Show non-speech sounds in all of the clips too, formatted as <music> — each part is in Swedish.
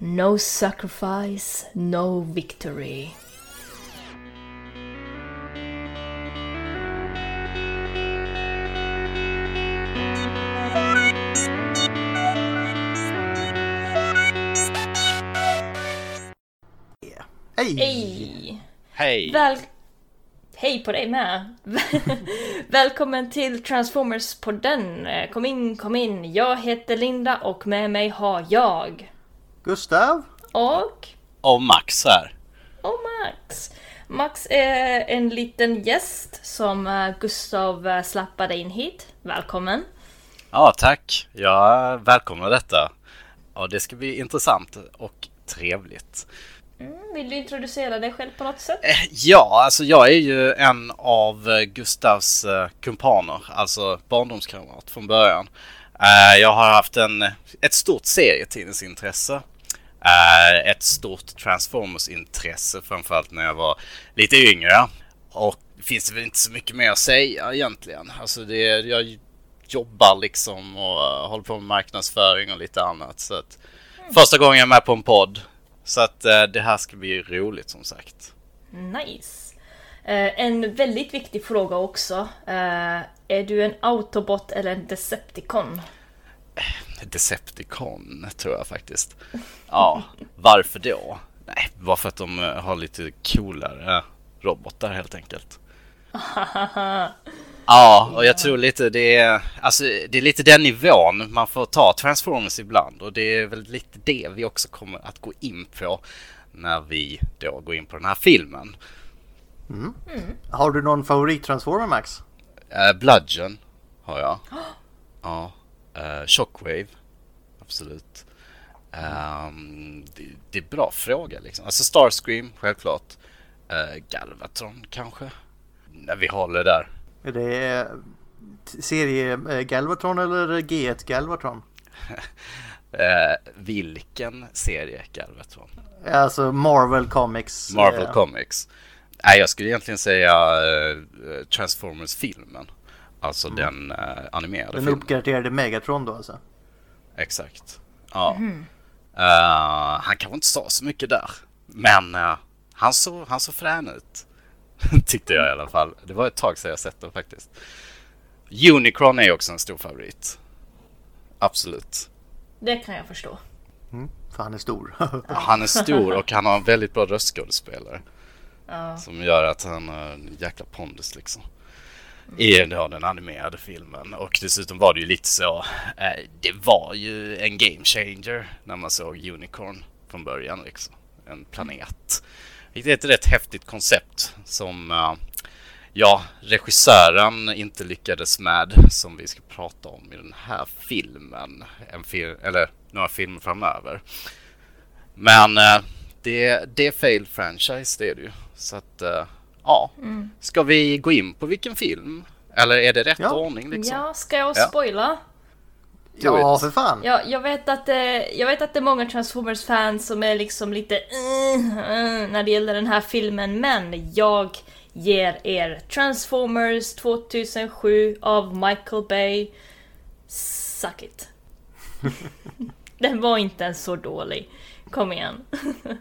No sacrifice, no victory. Hej! Hej! Hej! Väl... Hej på dig med! <laughs> Välkommen till Transformers-podden. Kom in, kom in. Jag heter Linda och med mig har jag... Gustav? Och... Och Max här. Och Max. Max är en liten gäst som eh, Gustav eh, slappade in hit. Välkommen! Ja, tack. Jag välkomnar detta. Ja, det ska bli intressant och trevligt. Mm, vill du introducera dig själv på något sätt? Eh, Ja, alltså jag är ju en av Gustavs kumpaner, alltså barndomskamrat från början. Eh, Jag har haft en, ett stort serietidningsintresse. eh, Ett stort Transformers-intresse, framförallt när jag var lite yngre. Och det finns väl inte så mycket mer att säga egentligen. Alltså det, jag jobbar liksom och eh, håller på med marknadsföring och lite annat. Så att första gången jag är med på en podd. Så att det här ska bli roligt som sagt. Nice! En väldigt viktig fråga också. Är du en Autobot eller en Decepticon? Decepticon tror jag faktiskt. Ja, varför då? Nej, bara för att de eh, har lite coolare robotar helt enkelt. <laughs> Ja, och jag tror lite det är, alltså det är lite den nivån man får ta Transformers ibland och det är väl lite det vi också kommer att gå in på när vi då går in på den här filmen. Har du någon favorit-transformer Max? Uh, Bludgeon har jag. <gasps> Ja. Uh, Shockwave. Absolut. Ehm, det, det är en bra fråga liksom. Alltså Starscream, självklart. Uh, Galvatron kanske. När vi håller där. Är det eh, serie Galvatron eller G1 Galvatron? Uh, <laughs> vilken serie Galvatron? Alltså Marvel Comics. Marvel Comics. Nej, jag skulle egentligen säga Transformers-filmen. Alltså den uh, animerade Den filmen. uppgraderade Megatron då alltså. Exakt. Ja. Eh, han kanske inte sa så mycket där. Men eh, han, såg, han såg frän ut. <laughs> Tyckte jag i alla fall. Det var ett tag sedan jag sett den faktiskt. Unicron är också en stor favorit. Absolut. Det kan jag förstå. För han är stor. <laughs> Han är stor och han har en väldigt bra röstskådespelare. Ja. Som gör att han har en jäkla pondus liksom. I då den animerade filmen. Och dessutom var det ju lite så. Eh, det var ju en game changer när man såg Unicorn från början liksom. En planet. Det är ett rätt häftigt koncept som eh, ja, regissören inte lyckades med som vi ska prata om i den här filmen. En fil eller några filmer framöver. Men eh, det, det är fail franchise det är det ju. Så att eh, eh, ja. Ska vi gå in på vilken film? Eller är det rätt Ja. ordning liksom? Ja, ska jag Ja. spoila? Ja it. för fan. Ja, jag vet att det, jag vet att det är många Transformers-fans som är liksom lite uh, uh, när det gäller den här filmen, men jag ger er Transformers 2007 av Michael Bay. Suck it. <laughs> den var inte ens så dålig. Kom igen. <laughs>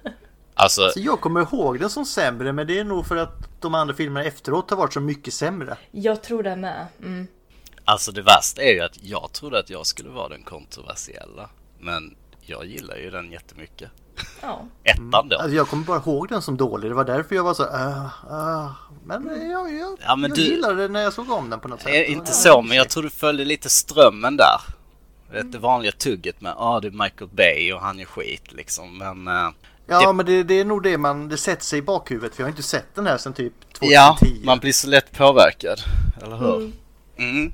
Alltså, Så jag kommer ihåg den som sämre men det är nog för att de andra filmerna efteråt har varit så mycket sämre. Jag tror det med. Mm. alltså det värsta är ju att jag trodde att jag skulle vara den kontroversiella. Men jag gillar ju den jättemycket. Ja. <laughs> Ettan då. Alltså jag kommer bara ihåg den som dålig. Det var därför jag var så uh, uh. Men eh, jag, jag, Ja, men jag du- gillade det när jag såg om den på något sätt. Eh, inte så, men jag tror du följde lite strömmen där. Vet, det vanliga tugget med ah det är Michael Bay och han är skit liksom. Men eh, Ja det- men det, det är nog det man, det sätter sig i bakhuvudet för jag har inte sett den här sedan typ 2010. ja, man blir så lätt påverkad. Eller hur? Mm.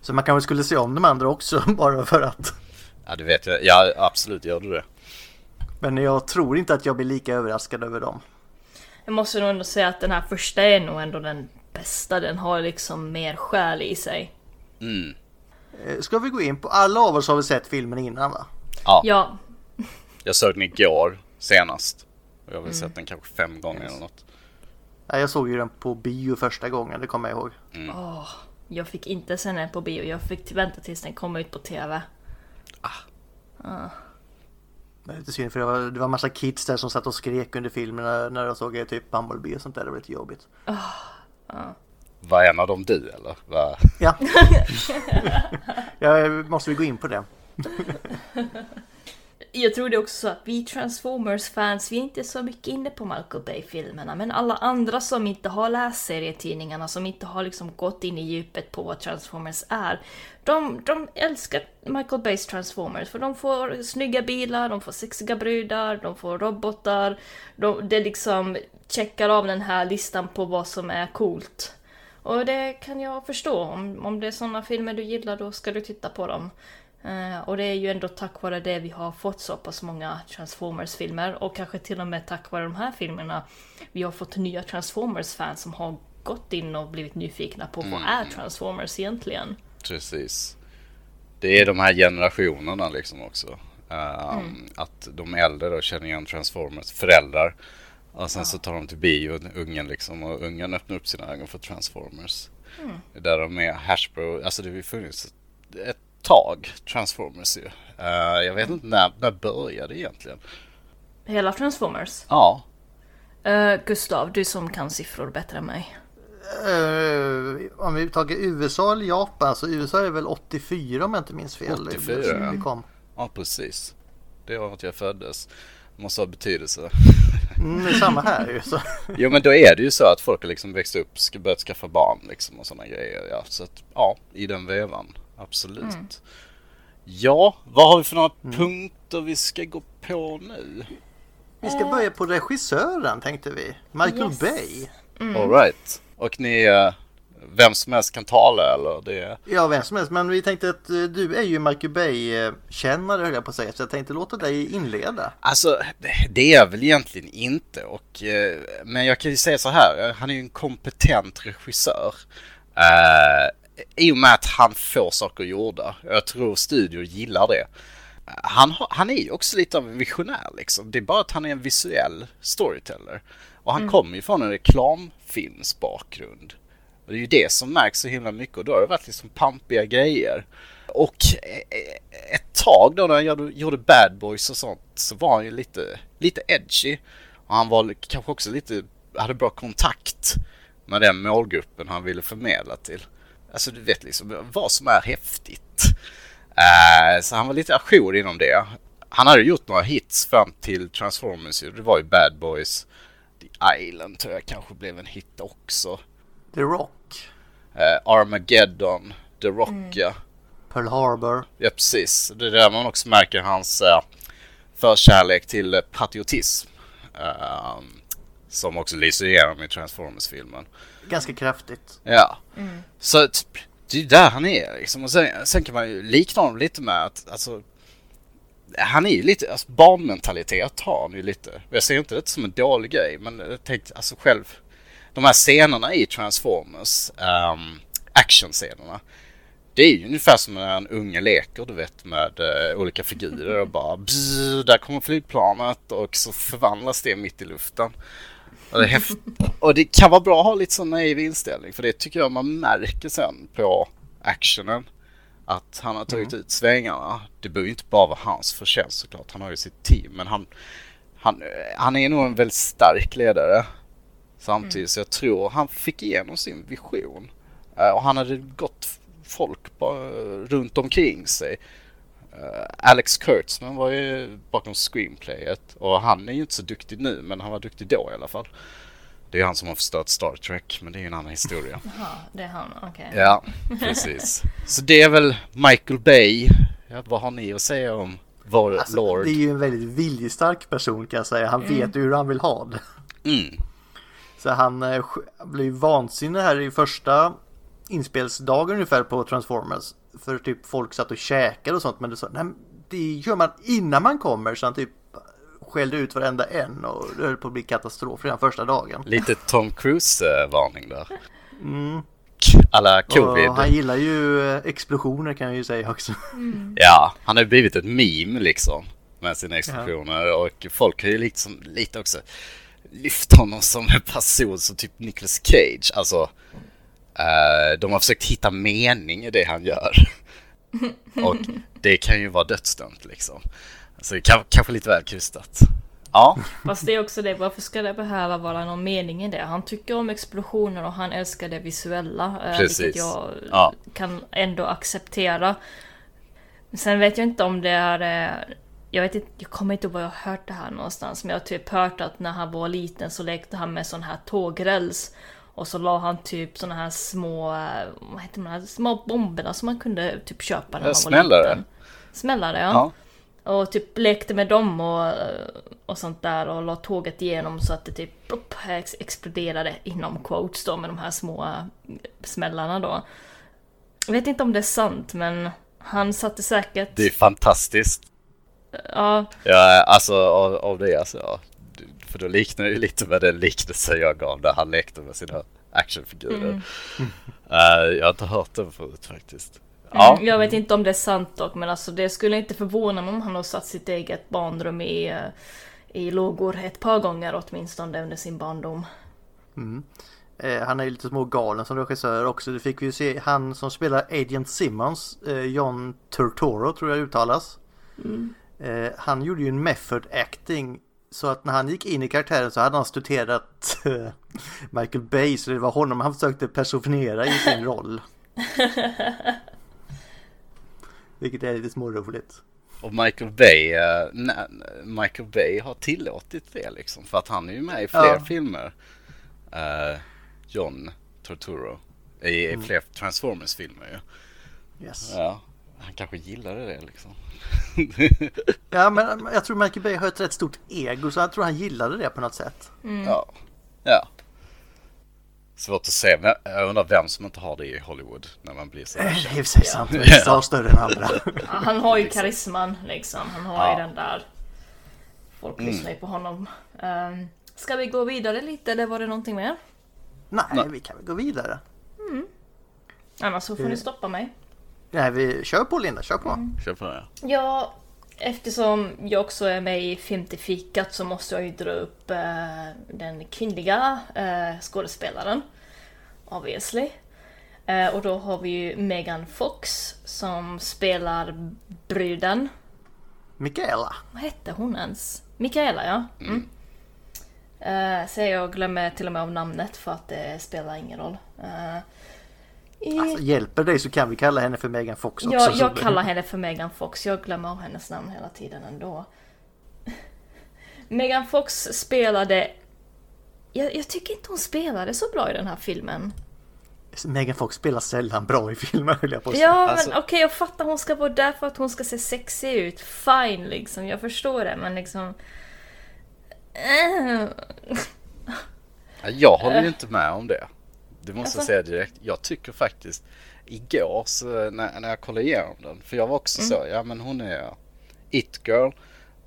Så man kanske skulle se om de andra också <laughs> bara för att. Ja, det vet jag. Ja, absolut gör du det. Men jag tror inte att jag blir lika överraskad över dem. Jag måste nog ändå säga att den här första är nog ändå den bästa. Den har liksom mer själ i sig. Mm. Eh, Ska vi gå in på, alla av oss har väl sett filmen innan va? Ja, Ja, jag såg den igår senast. Och jag har väl sett den kanske fem gånger eller något. Ja, jag såg ju den på bio första gången, det kommer jag ihåg. Åh, jag fick inte se den på bio. Jag fick vänta tills den kom ut på TV. Det är lite synd för det var, det var massa kids där som satt och skrek under filmen när, när de såg eh, typ Bumblebee och sånt där. Det var lite jobbigt. Var en av dem du eller? Va? Ja. <laughs> ja, måste vi gå in på det? <laughs> Jag tror det är också så att vi Transformers-fans, vi är inte så mycket inne på Michael Bay-filmerna, men alla andra som inte har läst serietidningarna, som inte har liksom gått in i djupet på vad Transformers är, de, de älskar Michael Bays Transformers, för de får snygga bilar, de får sexiga brudar, de får robotar, de, det liksom checkar av den här listan på vad som är coolt. Och det kan jag förstå, om, om det är sådana filmer du gillar då ska du titta på dem. Eh, och det är ju ändå tack vare det vi har fått så pass många Transformers-filmer och kanske till och med tack vare de här filmerna vi har fått nya Transformers-fans som har gått in och blivit nyfikna på vad är Transformers egentligen? Precis. Det är de här generationerna liksom också. Um, Att de äldre då känner igen Transformers, föräldrar. Och sen så tar de till bio, ungen liksom, och ungen öppnar upp sina ögon för Transformers. Är där de är, Hasbro, alltså det har funnits ett tag, Transformers ju. Uh, jag vet inte när, när började det egentligen? Hela Transformers? Ja, Eh, Gustav, du som kan siffror bättre än mig. Eh, om vi tar USA eller Japan så USA är väl 84 om jag inte minns fel. 84, Det- ja. det kom. ja precis. Det var att jag föddes. Det måste ha betydelse. Mm, det är samma här ju. Så. <laughs> Jo men då är det ju så att folk har liksom växt upp, ska börjat skaffa barn liksom och sådana grejer. Ja, så att ja, i den vevan. Absolut. Ja, vad har vi för några punkter vi ska gå på nu? Vi ska börja på regissören tänkte vi. Michael Yes. Bay. All right. Och ni, eh, vem som helst kan tala eller? Det, Ja, vem som helst. Men vi tänkte att eh, du är ju Michael Bay-kännare höll jag på att säga. Så jag tänkte låta dig inleda. Alltså, det- är jag väl egentligen inte. Och, eh, men jag kan ju säga så här, eh, han är ju en kompetent regissör. Eh, I och med att han får saker gjorda. Jag tror studior gillar det. Han, han är ju också lite av en visionär liksom. Det är bara att han är en visuell storyteller. Och han kommer ju från en reklamfilmsbakgrund. Och det är ju det som märks så himla mycket och då har det varit liksom pampiga grejer. Och eh, ett tag då när han gjorde Bad Boys och sånt så var han ju lite, lite edgy. Och han var kanske också lite, hade bra kontakt med den målgruppen han ville förmedla till. Alltså du vet liksom vad som är häftigt. Eh, så han var lite ajour inom det. Han hade gjort några hits fram till Transformers. Det var ju Bad Boys. The Island tror jag kanske blev en hit också. The Rock. Eh, Armageddon, The Rock ja. Pearl Harbor. Ja precis. Det är där man också märker hans uh, förkärlek till patriotism. Som också lyser igenom i Transformers-filmen. Ganska kraftigt. Ja. Så typ, det är ju där han är liksom. Och sen, sen kan man ju likna honom lite med att alltså, han är ju lite, alltså barnmentalitet har han ju lite. Jag ser inte det som en dålig grej men jag tänkte alltså själv, de här scenerna i Transformers, um, actionscenerna. Det är ju ungefär som när en unge leker du vet med eh, olika figurer och bara bzz, där kommer flygplanet och så förvandlas det mitt i luften. Och det, <laughs> och det kan vara bra att ha lite sån naiv inställning för det tycker jag man märker sen på actionen. Att han har tagit ut svängarna. Det behöver ju inte bara vara hans förtjänst såklart. Han har ju sitt team. Men han, han, han är nog en väldigt stark ledare. Samtidigt så jag tror han fick igenom sin vision. Eh, och han hade gott folk runt omkring sig. Eh, Alex Kurtzman var ju bakom screenplayet och han är ju inte så duktig nu men han var duktig då i alla fall. Det är han som har förstört Star Trek men det är ju en annan historia. <laughs> Jaha, det är han, okej. Ja, precis. Så det är väl Michael Bay. Ja, vad har ni att säga om vår Alltså, Lord? det är ju en väldigt viljestark person kan jag säga. Han vet ju hur han vill ha det. Mm. Så han eh, ju vansinnig här i första inspelsdagen ungefär på Transformers. För typ folk satt och käkade och sånt. Men det, så, nej, det gör man innan man kommer. Så han typ skällde ut varenda en och det höll på att bli katastrof redan första dagen. Lite Tom Cruise-varning där. Alla covid. Och han gillar ju eh, explosioner kan jag ju säga också. Ja, han har ju blivit ett meme liksom. Med sina explosioner och folk har ju liksom lite också lyft honom som en person som typ Nicolas Cage. Alltså, eh, de har försökt hitta mening i det han gör. <laughs> och det kan ju vara dödsdömt liksom. Så det kan, kanske lite väl krystat. Ja, Fast det är också det, varför ska det behöva vara någon mening i det? Han tycker om explosioner och han älskar det visuella. eh, Precis. Vilket jag Ja. kan ändå acceptera. Sen vet jag inte om det är... eh, Jag vet inte, jag kommer inte ihåg var jag har hört det här någonstans. Men jag har typ hört att när han var liten så lekte han med sån här tågräls. Och så la han typ såna här små, eh, vad heter de här, små bomberna som man kunde typ köpa när man var Smällare. liten. Smällare ja. ja. Och typ lekte med dem och, och sånt där och la tåget igenom så att det typ plopp, ex- exploderade inom quotes då med de här små äh, smällarna då. Jag vet inte om det är sant men han satte säkert... Det är fantastiskt. Ja, Ja, alltså av, av det alltså. Ja. För då liknar det ju lite med den liknelse jag gav där han lekte med sina actionfigurer. Mm. Eh, jag har inte hört den förut faktiskt. Ja, mm, jag vet inte om det är sant dock men alltså det skulle inte förvåna mig om han har satt sitt eget barnrum i, äh, i lågor ett par gånger åtminstone under sin barndom. Eh, han är ju lite små galen som regissör också. Det fick vi ju se han som spelar Agent Simmons, eh, John Turturro tror jag uttalas. Eh, han gjorde ju en method acting så att när han gick in i karaktären så hade han studerat eh, Michael Bay så det var honom han försökte personifiera i sin roll. Vilket är lite småroligt. och Michael Bay, eh, nej, Michael Bay har tillåtit det liksom. För att han är ju med i fler Ja. filmer. Eh, John Turturro. I, i fler Transformers-filmer ju. Yes. Ja, han kanske gillade det liksom. <laughs> Ja men jag tror Michael Bay har ett rätt stort ego så jag tror han gillade det på något sätt. Ja. ja. Svårt att se. Men Jag undrar vem som inte har det i Hollywood när man blir så Eh, Det här är i och för sig sant, vissa <laughs> har större än andra. Ja, Han har ju karisman liksom. Han har Ja. ju den där... Folk Mm. lyssnar ju på honom. Um, ska vi gå vidare lite eller var det någonting mer? Nej, Nej. vi kan väl gå vidare. Annars så får Eh. ni stoppa mig. Nej, vi kör på Linda, kör på. Kör på det. Ja, eftersom jag också är med i Filmtifikat så måste jag ju dra upp eh, den kvinnliga eh, skådespelaren. Obviously. Eh, och då har vi ju Megan Fox som spelar bruden. Mikaela. Vad hette hon ens? Mikaela ja. Mm. Eh, så jag glömmer till och med av namnet för att det spelar ingen roll. Eh. Alltså, hjälper dig så kan vi kalla henne för Megan Fox också. Jag, så- jag kallar henne för Megan Fox, jag glömmer av hennes namn hela tiden ändå. <laughs> Megan Fox spelade... Jag, jag tycker inte hon spelade så bra i den här filmen. Megan Fox spelar sällan bra i filmer höll jag på att säga. Ja, Alltså- men okej, jag fattar hon ska vara där för att hon ska se sexig ut. Fine, liksom. Jag förstår det, men liksom... Ja, Jag håller ju inte med om det. Det måste jag Alltså? säga direkt. Jag tycker faktiskt igår så när, när jag kollade igenom den. För jag var också så, ja men hon är it girl.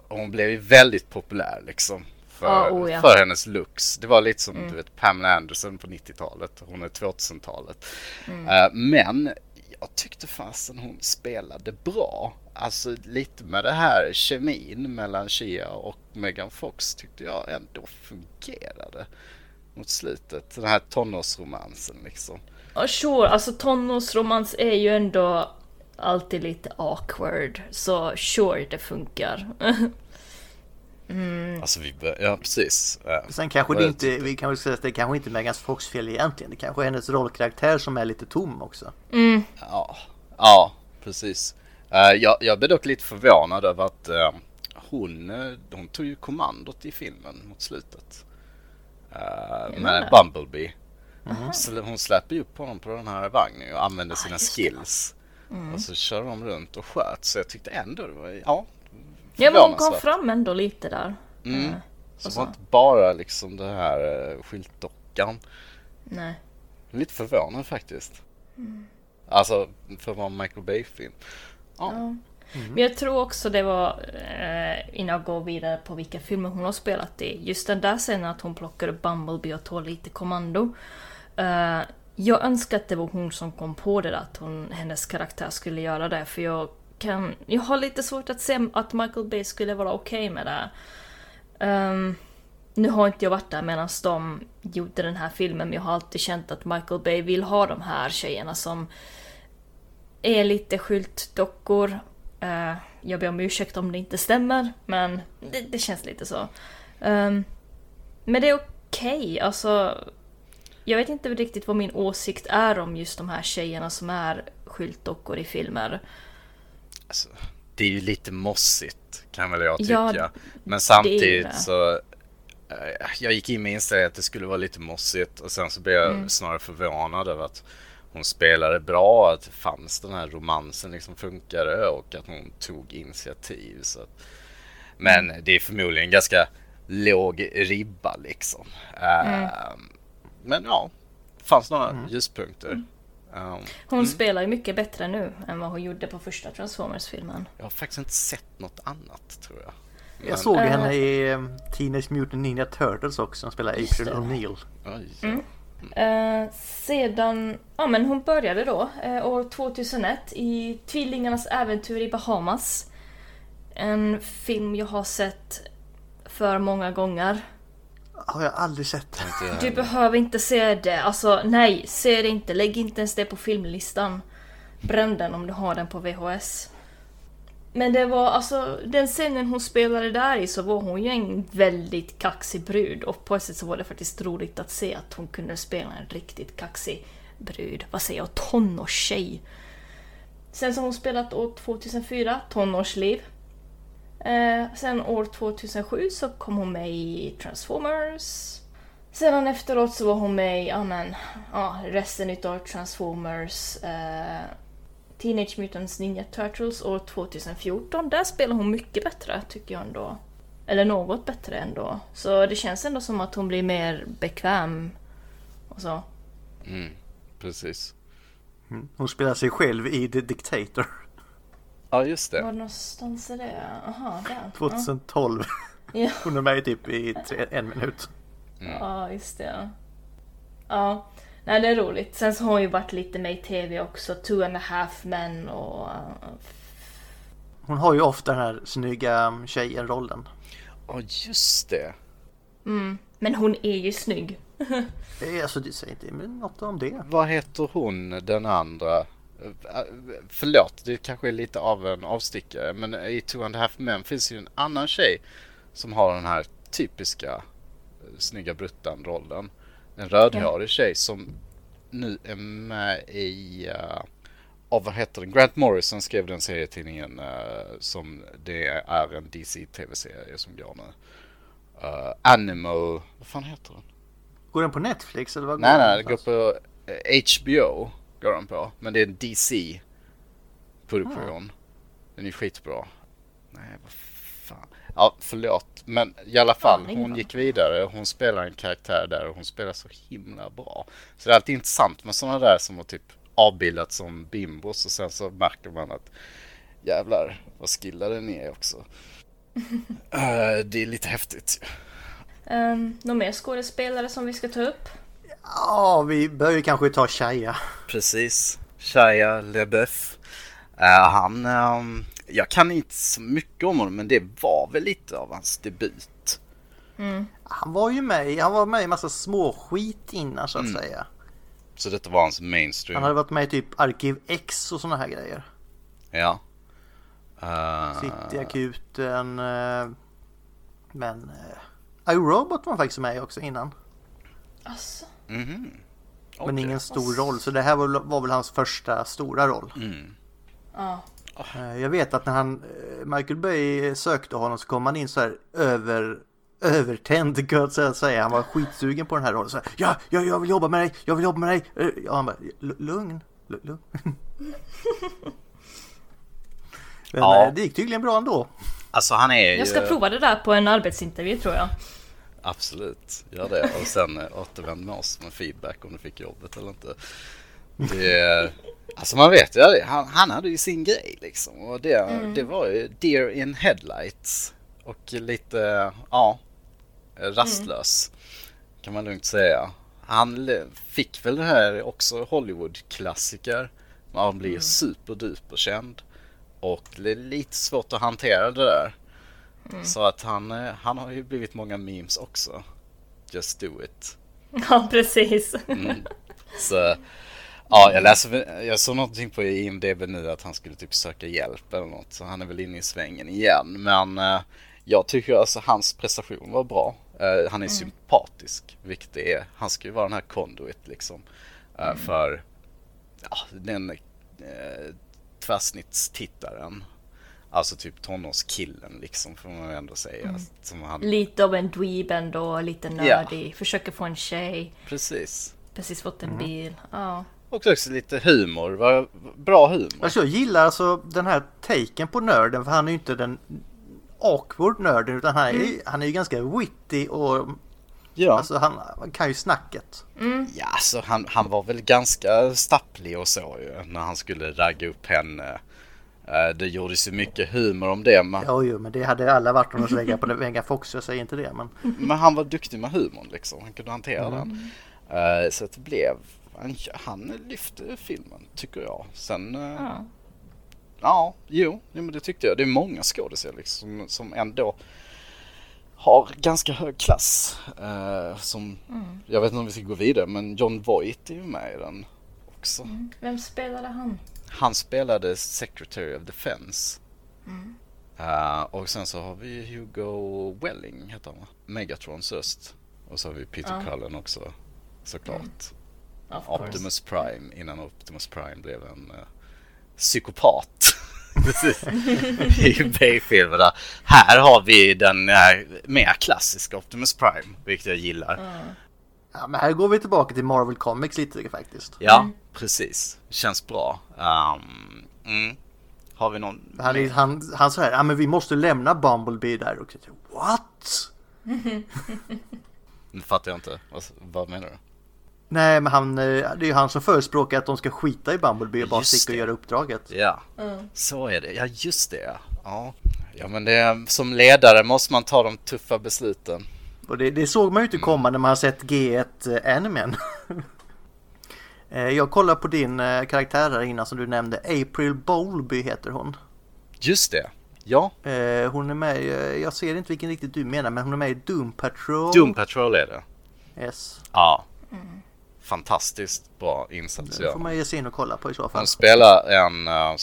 Och hon blev ju väldigt populär liksom. För, Ja, oh ja. för hennes looks. Det var lite som du vet Pamela Anderson på 90-talet. Hon är 2000-talet. Eh, men jag tyckte fasen hon spelade bra. Alltså lite med det här kemin mellan Shia och Megan Fox tyckte jag ändå fungerade mot slutet. Den här tonårsromansen liksom. Ja, sure, alltså tonårsromans är ju ändå alltid lite awkward. Så sure, det funkar. <laughs> Alltså vi bör, ja precis. Ja. Sen kanske det inte, vi kan väl säga att det kanske inte är Megan Fox fel egentligen. Det kanske är hennes rollkaraktär som är lite tom också. Ja, ja precis. Eh, jag, jag blev dock lite förvånad över att eh, hon, eh, hon tog ju kommandot i filmen mot slutet. Uh, med Bumblebee. Så hon släpper ju upp honom på den här vagnen och använder sina just det. skills. Och så kör de runt och sköt. Så jag tyckte ändå det var, ja. Ja, men hon kom fram ändå lite där. Mm. Eh, Så det var inte bara liksom det här uh, skyltdockan. Nej. Lite förvånad faktiskt. Alltså för att vara en Michael Bay-film. Ja. Ja. Mm. Men jag tror också det var, eh, innan jag går vidare på vilka filmer hon har spelat i, just den där scenen att hon plockar upp Bumblebee och tar lite kommando. Eh, jag önskar att det var hon som kom på det där, att hon, hennes karaktär skulle göra det, för jag kan, jag har lite svårt att se att Michael Bay skulle vara okej med det. Um, nu har inte jag varit där medan de gjorde den här filmen, men jag har alltid känt att Michael Bay vill ha de här tjejerna som är lite skyltdockor. Eh, jag ber om ursäkt om det inte stämmer, men det, det känns lite så. Um, men det är okej, okay. alltså. Jag vet inte riktigt vad min åsikt är om just de här tjejerna som är skyltdockor i filmer. Alltså, det är ju lite mossigt kan väl jag tycka. Ja, men samtidigt så Eh, jag gick in med inställningen att det skulle vara lite mossigt och sen så blev jag mm. snarare förvånad över att hon spelade bra, att det fanns den här romansen liksom funkade och att hon tog initiativ. Så att, men mm. det är förmodligen ganska låg ribba liksom. Mm. Uh, men ja, fanns några mm. ljuspunkter. Um, hon mm. spelar ju mycket bättre nu än vad hon gjorde på första Transformers-filmen. Jag har faktiskt inte sett något annat tror jag. Jag såg henne i eh, Teenage Mutant Ninja Turtles också. Hon spelar April O'Neil. Uh, sedan, ja men hon började då uh, år 2001 i Tvillingarnas äventyr i Bahamas. En film jag har sett för många gånger. Har jag aldrig sett. Du behöver inte se det. Alltså nej, se det inte. Lägg inte ens det på filmlistan. Bränn den om du har den på VHS. Men det var alltså, den scenen hon spelade där i så var hon ju en väldigt kaxig brud och på ett sätt så var det faktiskt roligt att se att hon kunde spela en riktigt kaxig brud. Vad säger jag? Tonårstjej. Sen så har hon spelat år 2004, Tonårsliv. Eh, sen år 2007 så kom hon med i Transformers. Sedan efteråt så var hon med i, ja men, ja, resten utav Transformers. Eh, Teenage Mutants Ninja Turtles år 2014. Där spelar hon mycket bättre tycker jag ändå. Eller något bättre ändå. Så det känns ändå som att hon blir mer bekväm och så. Mm, precis. Mm. Hon spelar sig själv i The Dictator. Ja, just det. Var någonstans är det? Aha, där. 2012. Ja. Hon är med typ i tre, en minut. Mm. Ja, just det. Ja. Nej, det är roligt. Sen så har hon ju varit lite med i TV också. Two and a half men och... Uh, hon har ju ofta den här snygga tjejen-rollen. Ja, oh, just det. Mm, men hon är ju snygg. <laughs> alltså, det säger inte något om det. Vad heter hon, den andra? Förlåt, det kanske är lite av en avstickare. Men i Two and a half men finns ju en annan tjej som har den här typiska snygga bruttan-rollen. En rödhårig ja. tjej som nu är med i, uh, oh, vad heter den? Grant Morrison skrev den serietidningen uh, som det är en DC tv-serie som går nu. Uh, Animal, vad fan heter den? Går den på Netflix eller vad Nej, nej, den går på HBO. Går den på. Men det är en DC produktion. Ah. Den är skitbra. Nej, vad fan. Ja, förlåt. Men i alla fall, ja, hon gick vidare. Hon spelar en karaktär där och hon spelar så himla bra. Så det är alltid intressant med sådana där som har typ avbildat som bimbos och sen så märker man att jävlar vad skillade ni är också. uh, <laughs> det är lite häftigt. Um, några mer skådespelare som vi ska ta upp? Ja, vi bör ju kanske ta Shia. Precis. Shia LeBeouf. Uh, han, um, jag kan inte så mycket om honom men det var väl lite av hans debut. Mm. Han var ju med, han var med i massa små skit innan så att mm. säga. Så detta var hans mainstream? Han hade varit med i typ Arkiv X och sådana här grejer. Ja. Uh... Cityakuten. Uh, men uh, iRobot var faktiskt med också innan. Asså? Mm -hmm. okay. Men ingen stor roll så det här var, var väl hans första stora roll. Mm. Ja. Eh, jag vet att när han, eh, Michael Bay sökte honom så kom han in så här över övertänd kan jag säga. Han var skitsugen på den här rollen. Så här, ja, ja, jag vill jobba med dig, jag vill jobba med dig. Eh, ja, han bara, lugn, lugn. <laughs> Men ja. det gick tydligen bra ändå. Alltså han är Jag ska ju... prova det där på en arbetsintervju tror jag. Absolut, gör det och sen återvänd med oss med feedback om du fick jobbet eller inte. Det, alltså man vet ju han, han hade ju sin grej liksom. Och det, mm. det var ju Deer in Headlights. Och lite, ja, rastlös. Mm. Kan man lugnt säga. Han fick väl det här också Hollywood-klassiker. Man blir mm. superduper känd. Och det är lite svårt att hantera det där. Mm. Så att han, eh, han har ju blivit många memes också. Just do it. <laughs> Ja, precis. Mm. Så Ja, jag läser, jag såg någonting på IMDB nu att han skulle typ söka hjälp eller något. Så han är väl inne i svängen igen. Men eh, jag tycker alltså hans prestation var bra. Eh, han är mm. sympatisk, vilket det är. Han ska ju vara den här conduit liksom. Eh, mm. För ja, den eh, tvärsnittstittaren. Alltså typ tonårskillen liksom får man ändå säga. Mm. Som han... Lite av en dweeb ändå, lite nördig. Ja. Försöker få en tjej. Precis. Precis fått en mm. bil. Ja. Och också lite humor. Bra humor. Alltså jag gillar alltså den här taken på nörden för han är ju inte den awkward nörden utan han är, mm. han är ju ganska witty och Ja. Alltså han, han kan ju snacket. Mm. Ja, alltså han, han var väl ganska stapplig och så ju när han skulle ragga upp henne. Eh, det gjordes ju mycket humor om det. Men... Jo, jo, men det hade alla varit om de skulle lägga på Vega Fox, jag säger inte det. Men... men han var duktig med humorn liksom, han kunde hantera mm. den. Uh, så det blev, han, han lyfte filmen tycker jag. Sen, uh, ja. ja, jo, men det tyckte jag. Det är många skådespelare liksom, som ändå har ganska hög klass. Uh, som, mm. Jag vet inte om vi ska gå vidare men John Voight är ju med i den också. Mm. Vem spelade han? Han spelade Secretary of Defense. Mm. Uh, och sen så har vi Hugo Welling heter han? Megatrons röst. Och så har vi Peter ja. Cullen också såklart. Optimus Prime innan Optimus Prime blev en uh, psykopat. <laughs> I Bay-filmerna. Här har vi den uh, mer klassiska Optimus Prime, vilket jag gillar. Mm. Ja, men här går vi tillbaka till Marvel Comics lite faktiskt. Ja, mm. precis. Känns bra. Um, mm. Har vi någon? Han, han, han sa här, ja men vi måste lämna Bumblebee där. Och what? <laughs> <laughs> nu fattar jag inte. Vad, vad menar du? Nej, men han, eh, det är ju han som förespråkar att de ska skita i Bumblebee och bara sticka och göra uppdraget. Ja, mm. så är det. Ja, just det. Ja, ja men det, som ledare måste man ta de tuffa besluten. Och det, det såg man ju inte komma när man har sett G1 eh, Animen. <laughs> Eh, jag kollar på din karaktär här innan som du nämnde. April Bowlby heter hon. Just det. Ja. Hon är med, jag ser inte vilken riktigt du menar, men hon är med i Doom Patrol. Doom Patrol är det. Yes. Ja. Mm fantastiskt bra insats. Det får man ge sig in och kolla på i så fall. Han spelar en, uh,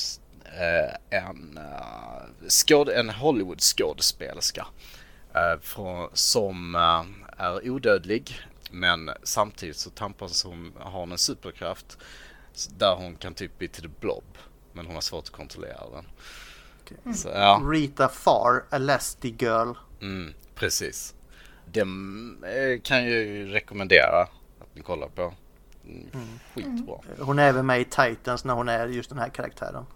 en, uh, skåd, en Hollywood skådespelerska från, som är odödlig men samtidigt så tampas hon, har hon en superkraft där hon kan typ bli till the blob men hon har svårt att kontrollera den. Okay. Så, ja. Rita Far, Elastigirl. Mm, precis. Den kan jag ju rekommendera ni kollar på. Mm. Skitbra. Mm. Hon är även med i Titans när hon är just den här karaktären.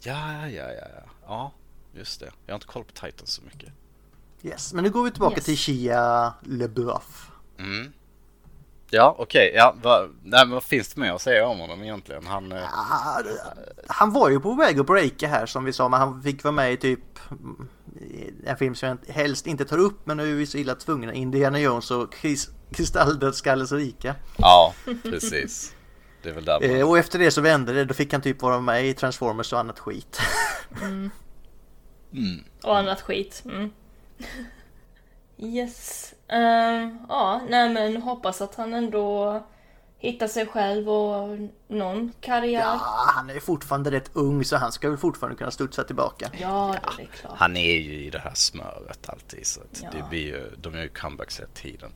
Ja, ja, ja, ja. Ja, just det. Jag har inte koll på Titans så mycket. Yes, men nu går vi tillbaka yes. till Shia LeBeouf. Mm. Ja, okej. Okay. Ja, vad, nej, vad finns det mer att säga om honom egentligen? Han, eh, ja, han var ju på väg att breaka här som vi sa, men han fick vara med i typ en film som jag helst inte tar upp, men nu är vi så illa tvungna. Indiana Jones och Chris, Kristalldödskallens rike. Ja, precis. Det är väl där man... Eh, och efter det så vände det, då fick han typ vara med i Transformers och annat skit. Mm. Mm. Och annat skit. Mm. <laughs> Yes. Uh, ja, nej men hoppas att han ändå hittar sig själv och någon karriär. Ja, han är fortfarande rätt ung så han ska väl fortfarande kunna studsa tillbaka. Ja, det är klart. Han är ju i det här smöret alltid så att ja. det blir ju, de gör ju comebacks hela tiden.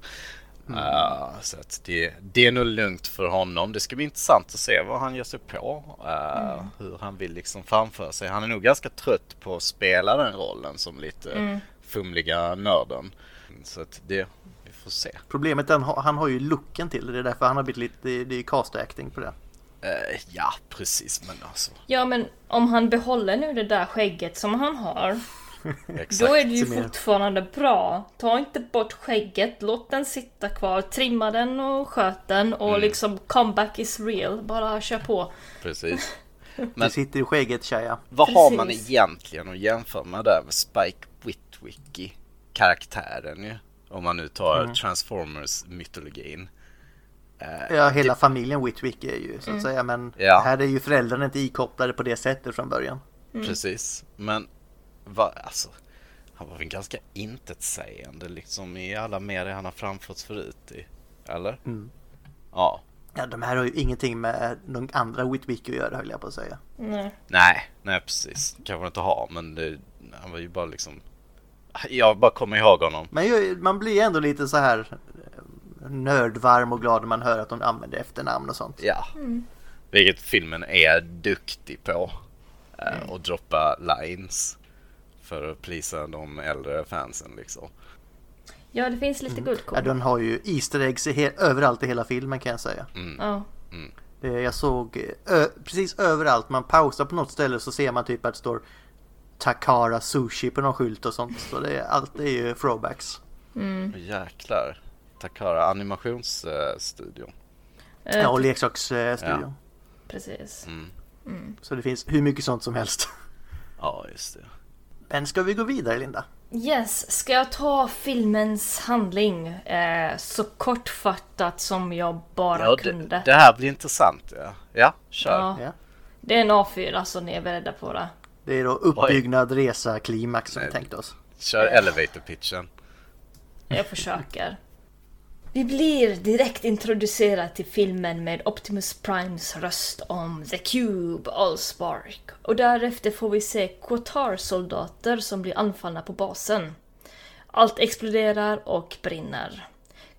Mm. Uh, så att det, det är nog lugnt för honom. Det ska bli intressant att se vad han ger sig på. Uh, mm. Hur han vill liksom framföra sig. Han är nog ganska trött på att spela den rollen som lite mm. fumliga nörden. Så att det, får se. Problemet är att han har ju looken till det. Det är därför han har blivit lite, det, är cast acting på det. Uh, ja, precis. Men alltså. Ja, men om han behåller nu det där skägget som han har. <laughs> Då är det ju fortfarande bra. Ta inte bort skägget, låt den sitta kvar, trimma den och sköt den och mm. liksom comeback is real. Bara kör på. Precis. <laughs> Men det sitter i skägget tjeja. Vad Precis. har man egentligen att jämföra med där med Spike Witwicky karaktären ju? Om man nu tar mm. Transformers-mytologin. Uh, ja, hela det... familjen Witwick är ju så att mm. säga. Men ja. här är ju föräldrarna inte ikopplade på det sättet från början. Mm. Precis. Men va, alltså, han var väl ganska intetsägande liksom i alla medier han har framförts förut i. Eller? Mm. Ja. Ja, de här har ju ingenting med de andra Witwicky att göra höll jag på att säga. Nej. Nej, nej precis. Kanske inte har, men det, han var ju bara liksom... Jag bara kommer ihåg honom. Men man blir ändå lite så här eh, nördvarm och glad när man hör att de använder efternamn och sånt. Ja. Vilket filmen är duktig på. Eh, och droppa lines. För att plisa de äldre fansen liksom. Ja, det finns lite Ja, guldkorn. den har ju Easter eggs i he- överallt i hela filmen kan jag säga. Ja. Det, jag såg eh, ö, precis överallt, man pausar på något ställe så ser man typ att det står Takara Sushi på någon skylt och sånt. Så det är, allt är ju throwbacks. Jäklar. Takara animationsstudion. Eh, Ja, och leksaksstudion. Ja. Precis. Så det finns hur mycket sånt som helst. Ja, just det. Men ska vi gå vidare Linda? Yes, ska jag ta filmens handling eh, så kortfattat som jag bara Ja, kunde? det, det här blir intressant. Ja, ja kör. Ja. Ja. Det är en A4 så ni är beredda på det. Det är då uppbyggnad, resa, klimax som vi tänkte oss. Kör elevator pitchen. Jag försöker. Vi blir direkt introducerade till filmen med Optimus Primes röst om The Cube, Allspark. Och därefter får vi se Quatar-soldater som blir anfallna på basen. Allt exploderar och brinner.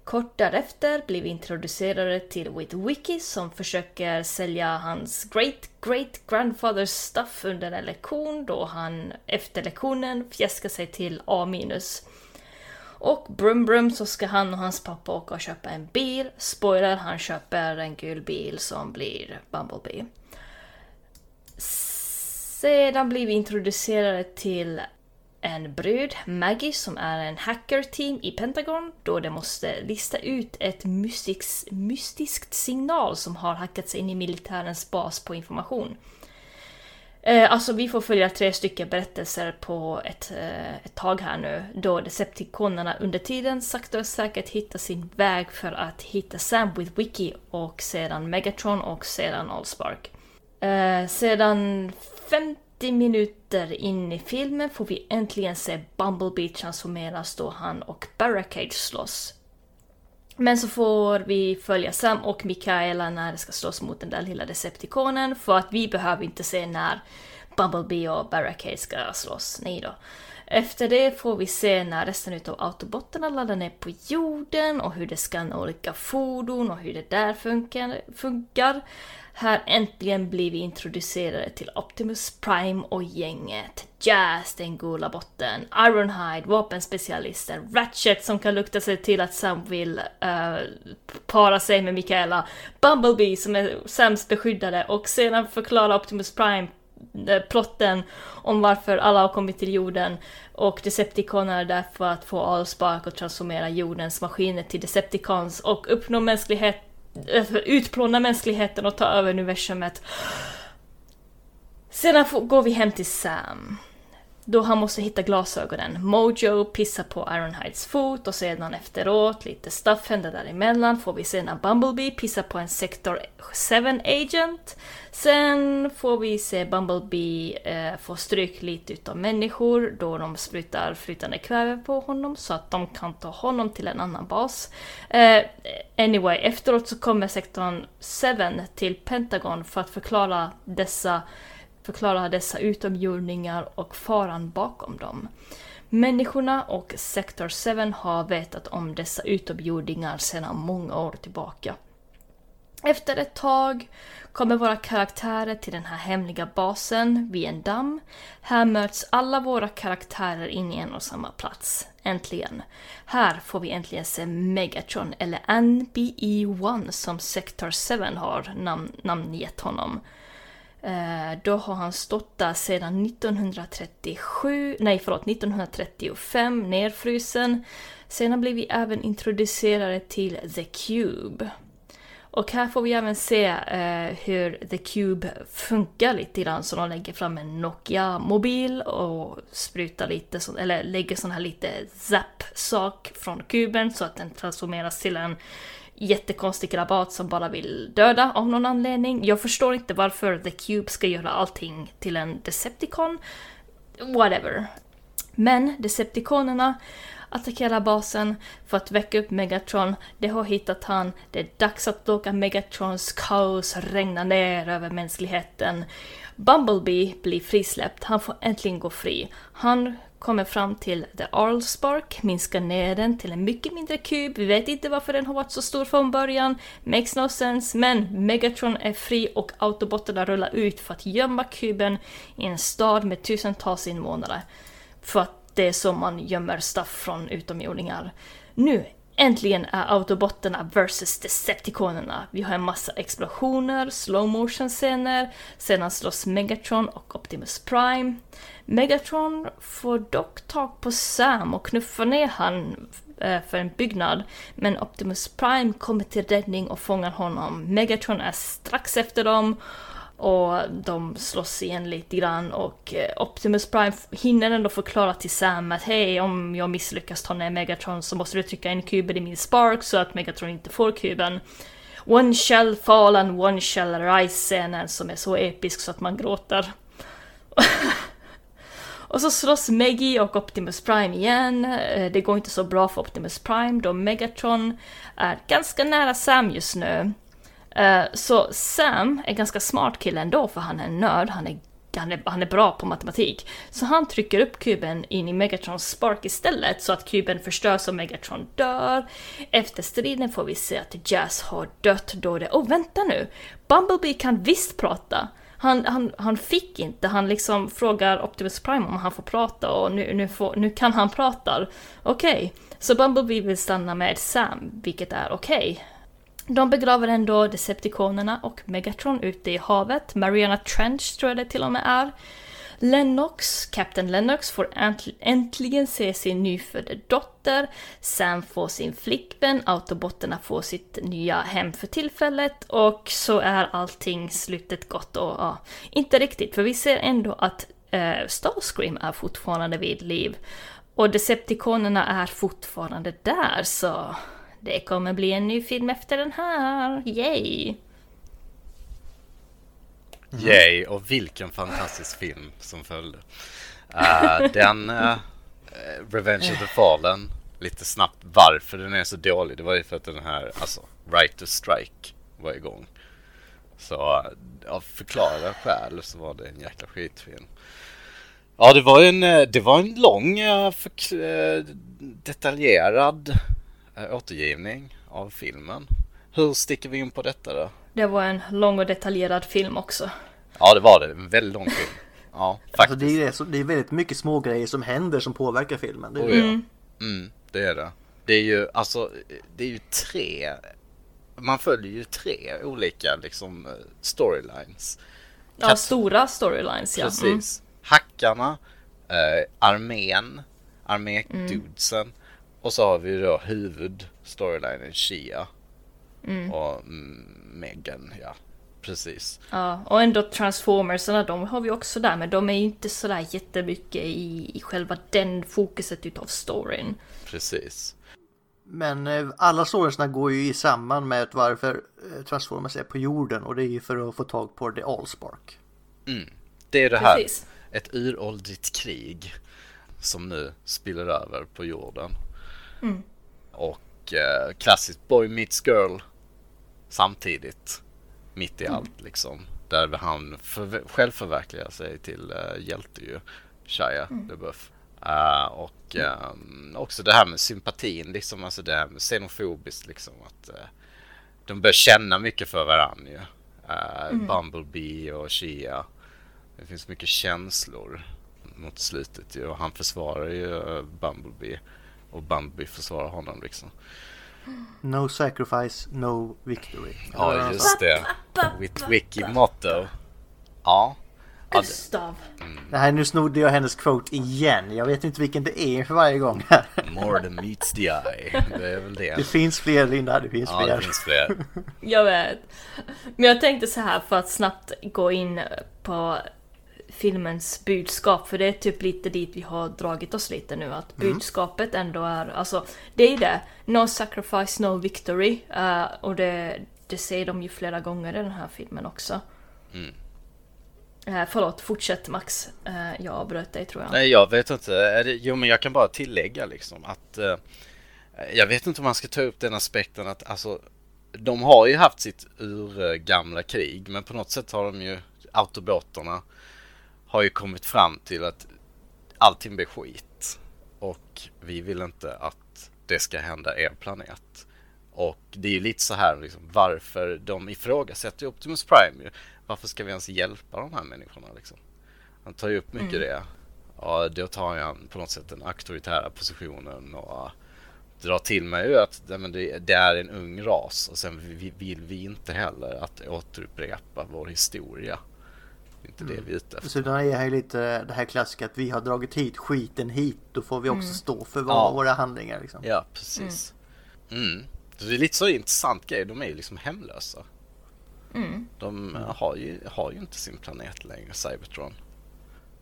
Kort därefter blir vi introducerade till Witwicky som försöker sälja hans great great grandfathers stuff under en lektion då han efter lektionen fjäskar sig till A-. Och brum brum så ska han och hans pappa åka och köpa en bil. Spoiler, han köper en gul bil som blir Bumblebee. Sedan blir vi introducerade till en brud, Maggie, som är en hackerteam i Pentagon då de måste lista ut ett mystiks, mystiskt signal som har hackat sig in i militärens bas på information. Eh, alltså vi får följa tre stycken berättelser på ett, eh, ett tag här nu då Decepticonerna under tiden sakta och säkert hittar sin väg för att hitta Sam Wiki och sedan Megatron och sedan Allspark. Eh, sedan 50 90 minuter in i filmen får vi äntligen se Bumblebee transformeras då han och Barricade slåss. Men så får vi följa Sam och Mikaela när det ska slåss mot den där lilla Decepticonen för att vi behöver inte se när Bumblebee och Barricade ska slåss. Nej då. Efter det får vi se när resten utav autobotterna laddar ner på jorden och hur det skannar olika fordon och hur det där funkar. funkar. Här äntligen blir vi introducerade till Optimus Prime och gänget. Jazz, den gula botten, Ironhide, vapenspecialisten, Ratchet som kan lukta sig till att Sam vill uh, para sig med Mikaela, Bumblebee som är Sams beskyddare och sedan förklara Optimus Prime-plotten eh, om varför alla har kommit till jorden och Decepticoner är där för att få Allspark att transformera jordens maskiner till Decepticons och uppnå mänsklighet utplåna mänskligheten och ta över universumet. Sedan får, går vi hem till Sam. Då han måste hitta glasögonen. Mojo pissar på Ironhides fot och sedan efteråt, lite stuff händer däremellan, får vi se när Bumblebee pissar på en Sector 7 agent. Sen får vi se Bumblebee eh, få stryk lite utav människor då de sprutar flytande kväve på honom så att de kan ta honom till en annan bas. Eh, anyway, efteråt så kommer sektorn 7 till Pentagon för att förklara dessa förklara dessa utomjordingar och faran bakom dem. Människorna och Sector 7 har vetat om dessa utomjordingar sedan många år tillbaka. Efter ett tag kommer våra karaktärer till den här hemliga basen vid en damm. Här möts alla våra karaktärer in i en och samma plats. Äntligen. Här får vi äntligen se Megatron, eller NBE-1 som Sector 7 har nam namngett honom. Eh, då har han stått där sedan 1937, nej förlåt, 1935, nerfrusen. Sedan blir vi även introducerade till The Cube. Och här får vi även se eh, hur The Cube funkar lite grann. Så de lägger fram en Nokia-mobil och sprutar lite, så, eller lägger sån här lite zap-sak från kuben så att den transformeras till en jättekonstig krabat som bara vill döda av någon anledning. Jag förstår inte varför The Cube ska göra allting till en Decepticon. Whatever. Men Decepticonerna attackerar basen för att väcka upp Megatron. De har hittat han. Det är dags att låta Megatrons kaos regna ner över mänskligheten. Bumblebee blir frisläppt. Han får äntligen gå fri. Han kommer fram till The Arlspark, minskar ner den till en mycket mindre kub. Vi vet inte varför den har varit så stor från början. Makes no sense, men Megatron är fri och autobotterna rullar ut för att gömma kuben i en stad med tusentals invånare. För att det är så man gömmer stuff från utomjordingar. Nu Äntligen är autobotterna versus Decepticonerna. Vi har en massa explosioner, slow motion scener, sedan slåss Megatron och Optimus Prime. Megatron får dock tag på Sam och knuffar ner han eh, för en byggnad, men Optimus Prime kommer till räddning och fångar honom. Megatron är strax efter dem och de slåss igen lite grann och eh, Optimus Prime hinner ändå förklara till Sam att hej, om jag misslyckas ta ner Megatron så måste du trycka in kuben i min spark så att Megatron inte får kuben. One shall fall and one shall rise scenen som är så episk så att man gråter. <laughs> och så slåss Maggie och Optimus Prime igen. Eh, det går inte så bra för Optimus Prime då Megatron är ganska nära Sam just nu. Eh, så Sam är ganska smart kille ändå för han är en nörd, han är, han, är, han är bra på matematik. Så han trycker upp kuben in i Megatrons spark istället så att kuben förstörs och Megatron dör. Efter striden får vi se att Jazz har dött då det... Oh, vänta nu! Bumblebee kan visst prata! Han, han, han fick inte, han liksom frågar Optimus Prime om han får prata och nu, nu, får, nu kan han prata. Okej, okay. så Bumblebee vill stanna med Sam, vilket är okej. Okay. De begraver ändå Decepticonerna och Megatron ute i havet. Mariana Trench tror jag det till och med är. Lennox, Captain Lennox, får äntligen se sin nyfödda dotter. Sam får sin flickvän, Autobotterna får sitt nya hem för tillfället och så är allting slutet gott och ja, inte riktigt för vi ser ändå att eh, Starscream är fortfarande vid liv. Och Decepticonerna är fortfarande där så det kommer bli en ny film efter den här, yay! Mm. Yay, och vilken fantastisk film som följde. Uh, <laughs> den, uh, Revenge of the Fallen, lite snabbt varför den är så dålig. Det var ju för att den här, alltså, Right to Strike var igång. Så av förklarade skäl så var det en jäkla skitfilm. Ja, det var en, det var en lång, detaljerad återgivning av filmen. Hur sticker vi in på detta då? Det var en lång och detaljerad film också. Ja, det var det. En väldigt lång film. <laughs> Ja, faktiskt. Alltså det, är, det är väldigt mycket små grejer som händer som påverkar filmen. Det är, oh, ja. mm. Mm, det är det. Det är ju alltså, det är ju tre, man följer ju tre olika liksom storylines. Ja, Kat stora storylines ja. Precis. Mm. Hackarna, eh, armén, armédudesen mm. Och så har vi då huvudstorylinen Shia. Mm. Och Megan, ja. Precis. Ja, och ändå Transformersarna, de har vi också där, men de är ju inte sådär jättemycket i, i själva den fokuset utav storyn. Precis. Men eh, alla storiesna går ju i samman med varför eh, Transformers är på jorden och det är ju för att få tag på The Allspark. Mm. Det är det här, Precis. ett uråldrigt krig som nu spiller över på jorden. Mm. Och eh, klassiskt boy meets girl samtidigt. Mitt i mm. allt liksom. Där han själv förverkligar sig till uh, hjälte ju. Shia mm. LaBeouf. Uh, och um, också det här med sympatin liksom. Alltså det här med xenofobiskt liksom. Att uh, de börjar känna mycket för varandra ju. Uh, mm. Bumblebee och Shia. Det finns mycket känslor mot slutet ju. Och han försvarar ju Bumblebee och Bambi försvarar honom liksom. No sacrifice, no victory. Ja, just det. With wiki motto. Ja. Gustav. Mm. Nej, nu snodde jag hennes quote igen. Jag vet inte vilken det är för varje gång. More than meets the eye. Det är väl det. Det finns fler Linda, det finns ja, fler. det finns fler. jag vet. Men jag tänkte så här för att snabbt gå in på filmens budskap, för det är typ lite dit vi har dragit oss lite nu, att mm. budskapet ändå är, alltså det är det, no sacrifice, no victory, uh, och det, det säger de ju flera gånger i den här filmen också. Mm. Eh, förlåt, fortsätt Max. Eh, jag avbröt dig tror jag. Nej, jag vet inte. Jo, men jag kan bara tillägga liksom att eh, jag vet inte om man ska ta upp den aspekten att alltså de har ju haft sitt urgamla krig, men på något sätt har de ju autobotarna har ju kommit fram till att allting blir skit och vi vill inte att det ska hända er planet. Och det är ju lite så här liksom, varför de ifrågasätter Optimus Prime ju. Varför ska vi ens hjälpa de här människorna liksom? Han tar ju upp mycket mm. det. Ja, då tar han på något sätt den auktoritära positionen och drar till med ju att det, är en ung ras och sen vill vi inte heller att återupprepa vår historia. Inte mm. det vi är ute efter. Så då är ju lite det här klassiska att vi har dragit hit skiten hit. Då får vi också mm. stå för ja. våra handlingar. Liksom. Ja, precis. Mm. mm. Så det är lite så intressant grej. De är ju liksom hemlösa. Mm. De har ju, har ju inte sin planet längre, Cybertron.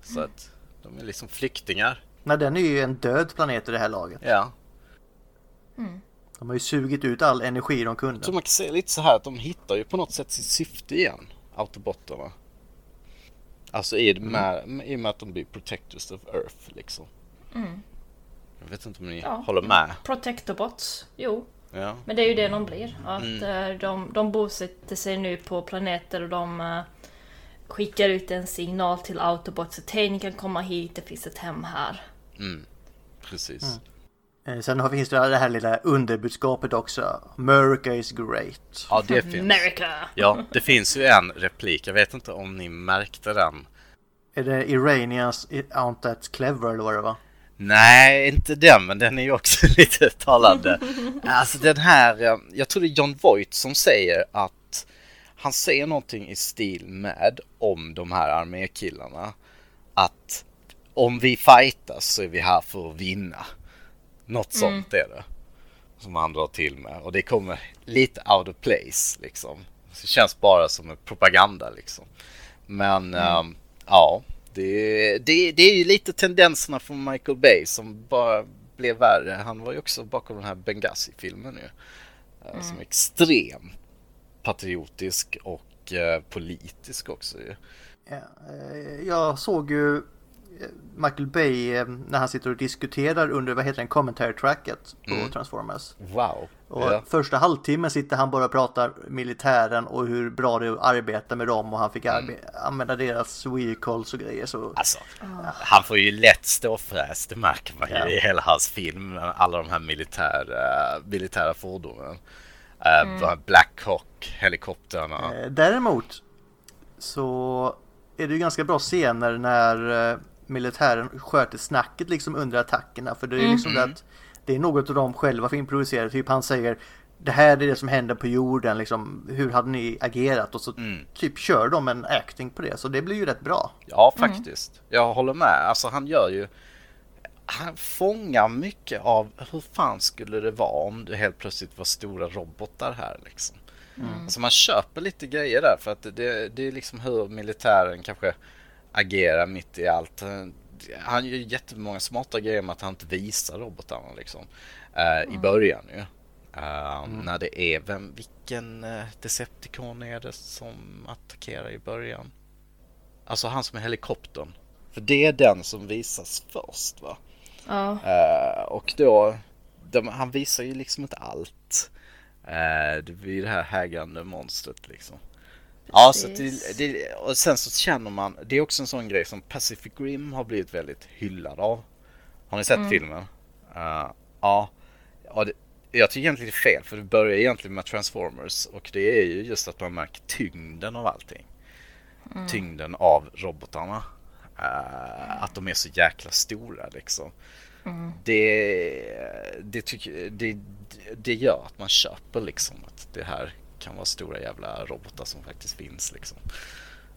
Så mm. att de är liksom flyktingar. Nej, den är ju en död planet i det här laget. Ja. Mm. De har ju sugit ut all energi de kunde. Så man kan säga lite så här att de hittar ju på något sätt sitt syfte igen, autobotterna. Alltså i, mm. med, i och med att de blir protectors of Earth liksom. Mm. Jag vet inte om ni ja. håller med? Protectorbots, jo. Ja. Men det är ju det de blir. Att mm. Eh, de, de bosätter sig nu på planeter och de uh, skickar ut en signal till Autobots att hej, ni kan komma hit, det finns ett hem här. Mm. Precis. Eh, sen finns det det här lilla underbudskapet också. America is great. Ja, det finns. America! Ja, det finns ju en replik. Jag vet inte om ni märkte den. Är det Iranians aren't that clever eller vad det var? Nej, inte den, men den är ju också <laughs> lite talande. Alltså den här, eh, jag tror det är John Voight som säger att han säger någonting i stil med om de här armékillarna. Att om vi fightas så är vi här för att vinna. Något mm. sånt är det. Som han drar till med. Och det kommer lite out of place liksom. Det känns bara som en propaganda liksom. Men mm. um, ja, det, det, det är ju lite tendenserna från Michael Bay som bara blev värre. Han var ju också bakom den här Benghazi-filmen nu. Eh, mm. Som är extrem patriotisk och uh, politisk också ju. Ja, uh, jag såg ju Michael Bay eh, när han sitter och diskuterar under, vad heter den, commentary tracket på mm. Transformers. Wow. Och yeah. första halvtimmen sitter han bara och pratar militären och hur bra det är att arbeta med dem och han fick mm. använda deras vehicles och grejer. Så, alltså, oh. Han får ju lätt ståfräs, det märker man ju yeah. i hela hans film. Alla de här militära, militära fordonen. Eh, mm. Black Hawk, helikoptrarna. Eh, däremot så är det ju ganska bra scener när militären sköter snacket liksom under attackerna. För det är mm. liksom det att det är något av dem själva får improvisera. Typ han säger det här är det som händer på jorden, liksom, hur hade ni agerat? Och så mm. typ kör de en acting på det, så det blir ju rätt bra. Ja, faktiskt. Mm. Jag håller med. Alltså han gör ju... Han fångar mycket av hur fan skulle det vara om det helt plötsligt var stora robotar här liksom. Mm. Alltså man köper lite grejer där för att det, det är liksom hur militären kanske agera mitt i allt. Han gör jättemånga smarta grejer med att han inte visar robotarna liksom. Uh, mm. I början ju. Uh, mm. När det är, vem, vilken uh, Decepticon är det som attackerar i början? Alltså han som är helikoptern. För det är den som visas först va? Ja. Uh, och då, de, han visar ju liksom inte allt. Uh, det blir det här hägrande monstret liksom. Ja, så det, det, och sen så känner man, det är också en sån grej som Pacific Rim har blivit väldigt hyllad av. Har ni sett mm. filmen? Uh, ja, ja det, jag tycker egentligen det är fel för det börjar egentligen med Transformers och det är ju just att man märker tyngden av allting. Mm. Tyngden av robotarna. Uh, att de är så jäkla stora liksom. Mm. Det, det, tycker, det, det gör att man köper liksom att det här kan vara stora jävla robotar som faktiskt finns liksom.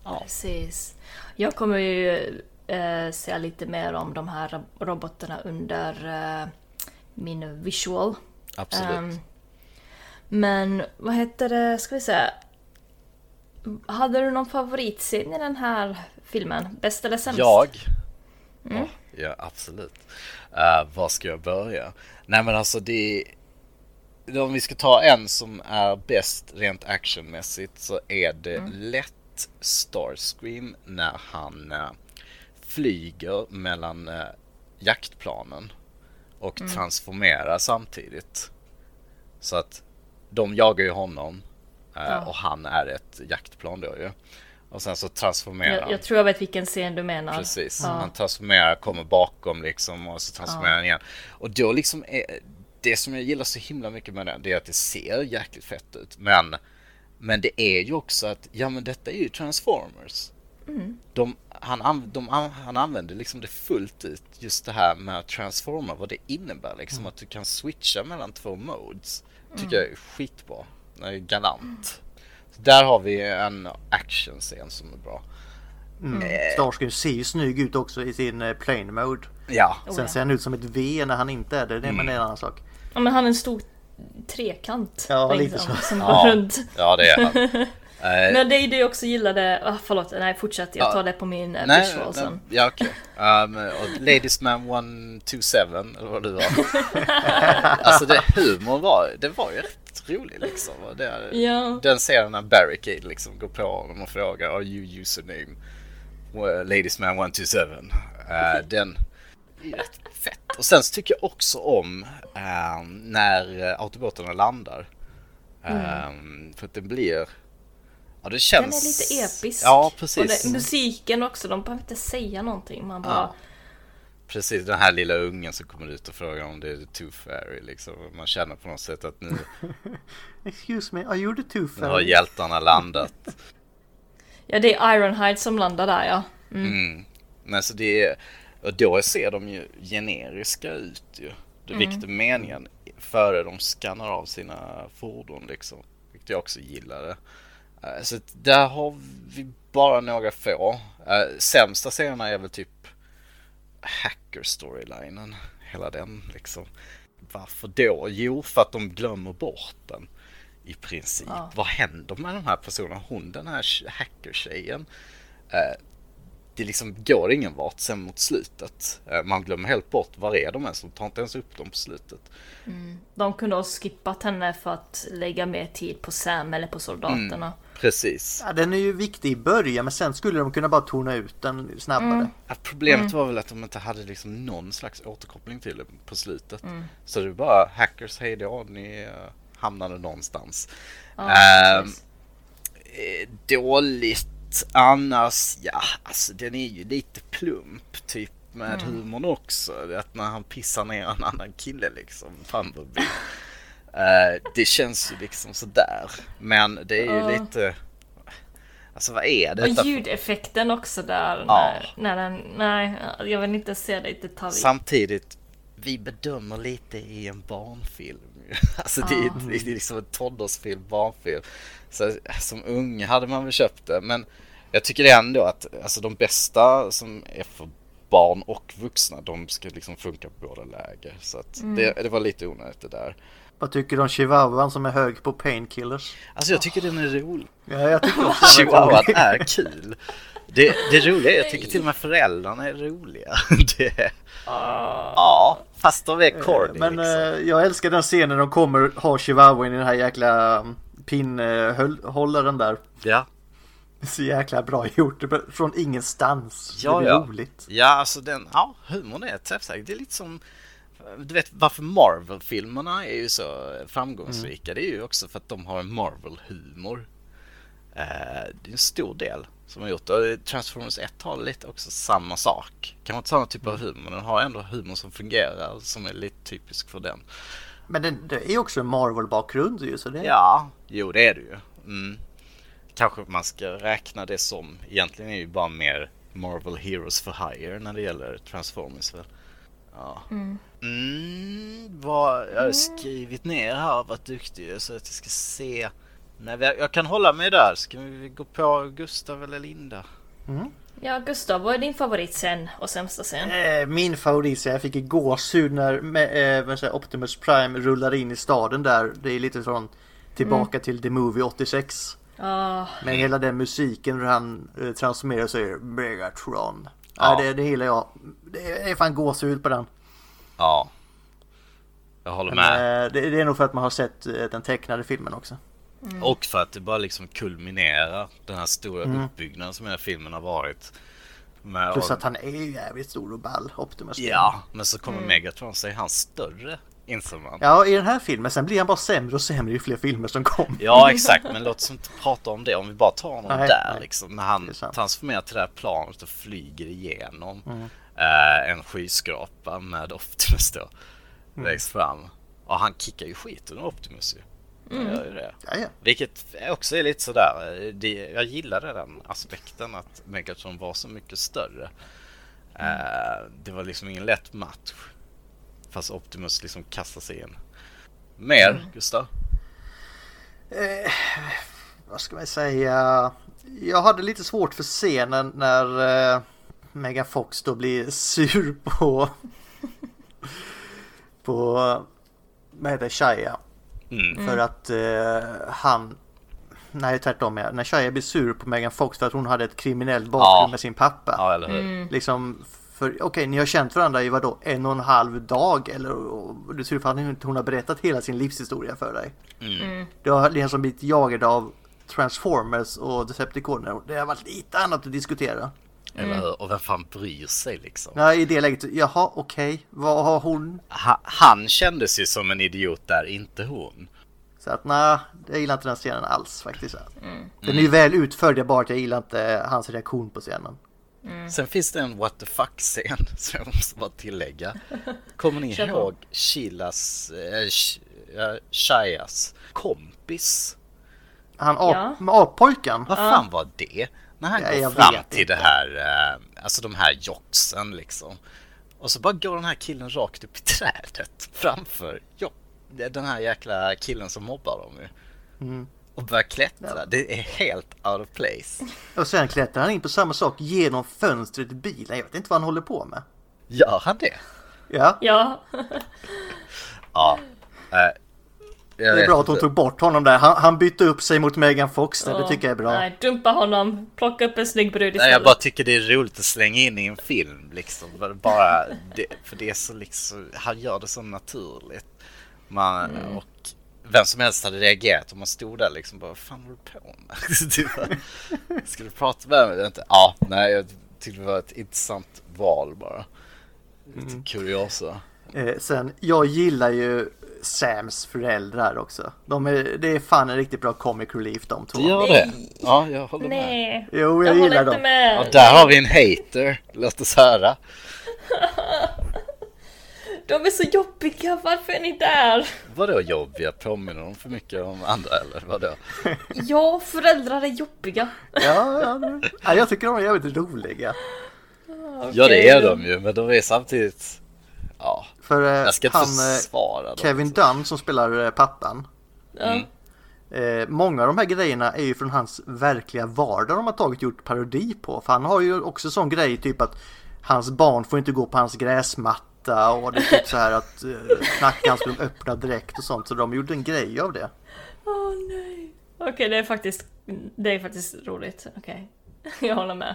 Ja. Precis. Jag kommer ju äh, säga lite mer om de här robotarna under äh, min visual. Absolut. Um, men vad heter det, ska vi säga. Hade du någon favoritscen i den här filmen? Bäst eller sämst? Jag? Mm. Oh, ja, absolut. Uh, var ska jag börja? Nej men alltså det om vi ska ta en som är bäst rent actionmässigt så är det mm. lätt Starscream när han eh, flyger mellan eh, jaktplanen och Mm. transformerar samtidigt. Så att de jagar ju honom eh, Ja. och han är ett jaktplan då ju. Och sen så transformerar Jag, han. jag tror jag vet vilken scen du menar. Precis. Ja. Han transformerar, kommer bakom liksom och så transformerar han igen. Och då liksom är, det som jag gillar så himla mycket med det, det är att det ser jäkligt fett ut. Men, men det är ju också att, ja men detta är ju Transformers. Mm. De, han, an, de, an- han använder liksom det fullt ut, just det här med att transforma, vad det innebär liksom. Att du kan switcha mellan två modes. Tycker jag är skitbra. Det är galant. Så där har vi en actionscen som är bra. Mm. Starscream ser ju snygg ut också i sin eh, plane mode. Ja, Oh, Sen ja. ser han ut som ett V när han inte är det. Det är Mm. en annan sak. Ja, men han är en stor trekant. Ja, liksom, lite så. <laughs> Som Ja. går runt. ja det är han. <laughs> Eh, Men det är det jag också gillade. Ah, förlåt, nej fortsätt. Jag Ja. tar det på min eh, nej, visual sen. ja okej. Um, och Ladies Man 127 eller vad det var. <laughs> alltså det humor var, det var ju rätt rolig liksom. Det, Ja. Den scenen när Barricade liksom går på honom och frågar Are you username Ladies Man 127? Uh, den är ju rätt fett. Och sen så tycker jag också om eh, när eh, autobåtarna landar. Um, För att den blir Ja det känns Den är lite episk. Ja Och precis. det, musiken också, de behöver inte säga någonting. Man bara... Ja. Precis, den här lilla ungen som kommer ut och frågar om det är The Tooth Fairy liksom. Man känner på något sätt att nu, <laughs> Excuse me, are you the tooth nu har fairy? hjältarna landat. <laughs> Ja, det är Ironhide som landar där ja. Mm. Men så det är, och då ser de ju generiska ut ju. Det är vilket är meningen före de skannar av sina fordon liksom. Vilket jag också gillade. Eh, Så där har vi bara några få. Eh, Sämsta scenerna är väl typ hacker-storylinen. Hela den liksom. Varför då? Jo, för att de glömmer bort den. I princip. Ja. Vad händer med den här personen? Hon, den här hacker-tjejen. Eh, det liksom går ingen vart sen mot slutet. Eh, Man glömmer helt bort var är de ens. De tar inte ens upp dem på slutet. De kunde ha skippat henne för att lägga mer tid på Sam eller på soldaterna. Precis. Ja, den är ju viktig i början men sen skulle de kunna bara tona ut den snabbare. Mm. Ja, problemet var väl att de inte hade liksom någon slags återkoppling till det på slutet. Så det var bara hackers, hej då, ni uh, hamnade någonstans. Ja, Ehm, precis. Annars, ja alltså den är ju lite plump typ med humorn också. Att när han pissar ner en annan kille liksom, Bumblebee. <laughs> Eh, det känns ju liksom sådär. Men det är ju Ja. lite, alltså vad är Och detta för... ljudeffekten också där. Ja. När, när den, nej, jag vill inte se det i detalj. Samtidigt, vi bedömer lite i en barnfilm. <laughs> Alltså det, är, det är liksom en tonårsfilm, barnfilm. Så som ung hade man väl köpt det. Men jag tycker ändå att alltså, de bästa som är för barn och vuxna, de ska liksom funka på båda läger. Så att det, det var lite onödigt det där. Vad tycker du om chihuahuan som är hög på painkillers? Alltså jag tycker den är rolig. Ja, jag tycker också Chihuahuan är kul. Det, det roliga är, jag tycker till och med föräldrarna är roliga. <laughs> Det, ja, fast de är corny Men liksom. eh, jag älskar den scenen de kommer ha chihuahuan i den här jäkla mm, pinnhållaren där. Ja. Det är så jäkla bra gjort. Från ingenstans. Ja, det är ja. roligt. Ja, alltså den, ja, humorn är träffsäker. Det är lite som, du vet varför Marvel-filmerna är ju så framgångsrika. Det är ju också för att de har en Marvel-humor. Eh, det är en stor del som har gjort det. Transformers 1 har lite också samma sak. Kan man inte samma typ av humor, men den har ändå humor som fungerar, som är lite typisk för den. Men det, det är också en Marvel-bakgrund ju. Så det, Ja, jo det är det ju. Mm. Kanske man ska räkna det som, egentligen är ju bara mer Marvel Heroes for Hire när det gäller Transformers väl. Ja. Mm, vad jag har skrivit ner här, varit duktig så att jag ska se. Nej, jag kan hålla mig där. Ska vi gå på Gustav eller Linda? Ja, Gustav, vad är din favoritscen och sämsta scen? Eh, Min favorit, så jag fick gåshud när med, eh, vad säger, Optimus Prime rullar in i staden där. Det är lite från tillbaka till The Movie 86. Ah, Med hela den musiken hur han eh, transformerar och säger Megatron. Ja. Ja. det, det gillar jag. Det är fan gåshud på den. Ja. Jag håller Men, med. eh, det, det är nog för att man har sett eh, den tecknade filmen också. Och för att det bara liksom kulminerar den här stora uppbyggnaden som den här filmen har varit. Med, Plus att han är ju jävligt stor och ball, Optimus. Ja, men så kommer Megatron så är han större, inser man. Ja, i den här filmen. Sen blir han bara sämre och sämre ju fler filmer som kommer. Ja exakt, men låt oss inte prata om det. Om vi bara tar honom Nej, där nej. liksom. När han transformerar till det här planet och flyger igenom Mm. eh, en skyskrapa med Optimus då. Mm. Längst fram. Och han kickar ju skiten ur Optimus ju. Han gör ju det. Ja, ja. Vilket också är lite sådär. Det, jag gillade den aspekten att Megatron var så mycket större. Eh, det var liksom ingen lätt match. Fast Optimus liksom kastar sig in. Mer, Gustav? Vad ska man säga? Jag hade lite svårt för scenen när eh, Megan Fox då blir sur på... på... Vad heter? Shia. Mm. För att eh, han... Nej, tvärtom. Ja. När Shia blir sur på Megan Fox för att hon hade ett kriminellt bakgrund Ja. med sin pappa. Ja, eller hur? Liksom, för okej, ni har känt varandra i vadå, en och en halv dag eller och, du ser för att hon hon har berättat hela sin livshistoria för dig. Mm. Du har liksom blivit jagad av Transformers och Decepticoner. Det har varit lite annat att diskutera. Eller hur? Och vem fan bryr sig liksom? Nej, i det läget, jaha, okej, vad har hon? Ha, han kändes ju som en idiot där, inte hon. Så att nej, jag gillar inte den scenen alls faktiskt. Den är ju väl utförd, jag bara att jag gillar inte hans reaktion på scenen. Sen finns det en what the fuck-scen <laughs> som jag måste bara tillägga. Kommer ni <laughs> ihåg Shilas, äh, äh, Shias kompis? Han ap- Ja. appojken. Vad fan var det? När han Ja, går fram till inte. det här, eh, alltså de här jocksen liksom. Och så bara går den här killen rakt upp i trädet framför jo, den här jäkla killen som mobbar dem ju. Mm. Och börjar klättra. Det är helt out of place. <laughs> Och sen klättrar han in på samma sak genom fönstret i bilen. Jag vet inte vad han håller på med. Gör han det? Ja, Ja. Ja. <laughs> Jag det är bra att hon inte. tog bort honom där. Han, han bytte upp sig mot Megan Fox där, det Ja. tycker jag är bra. Nej, dumpa honom. Plocka upp en snygg brud Nej, istället. jag bara tycker det är roligt att slänga in i en film liksom. Bara- Bara, det, för det är så liksom, han gör det så naturligt. Man, Mm. och vem som helst hade reagerat om man stod där liksom bara, vad fan håller du på med? <laughs> Bara, Ska du prata med mig? Inte, ja, nej, jag tyckte det var ett intressant val bara. Lite Mm. kuriosa. Eh, sen, jag gillar ju Sams föräldrar också. De är, det är fan en riktigt bra comic relief de två. Du gör det? Ja, jag håller med. Nej. Jo, Jag, jag håller gillar dem. med. Ja, där har vi en hater. Låt oss höra. <laughs> De är så jobbiga, varför är ni där? Vadå jobbiga? Påminner de för mycket om andra eller vadå? Ja, föräldrar är jobbiga. Ja, ja, ja, jag tycker de är jävligt roliga. Ja det är de ju, men de är samtidigt... Ja, För eh, jag ska inte han, eh, försvara dem. Kevin Dunn som spelar eh, pappan. Mm. Eh, många av de här grejerna är ju från hans verkliga vardag de har tagit gjort parodi på. För han har ju också sån grej typ att hans barn får inte gå på hans gräsmatta och det är typ så här att eh, knackan skulle de öppna direkt och sånt. Så de gjorde en grej av det. Åh nej. Okej, det är faktiskt, det är faktiskt roligt. Okej. <laughs> Jag håller med.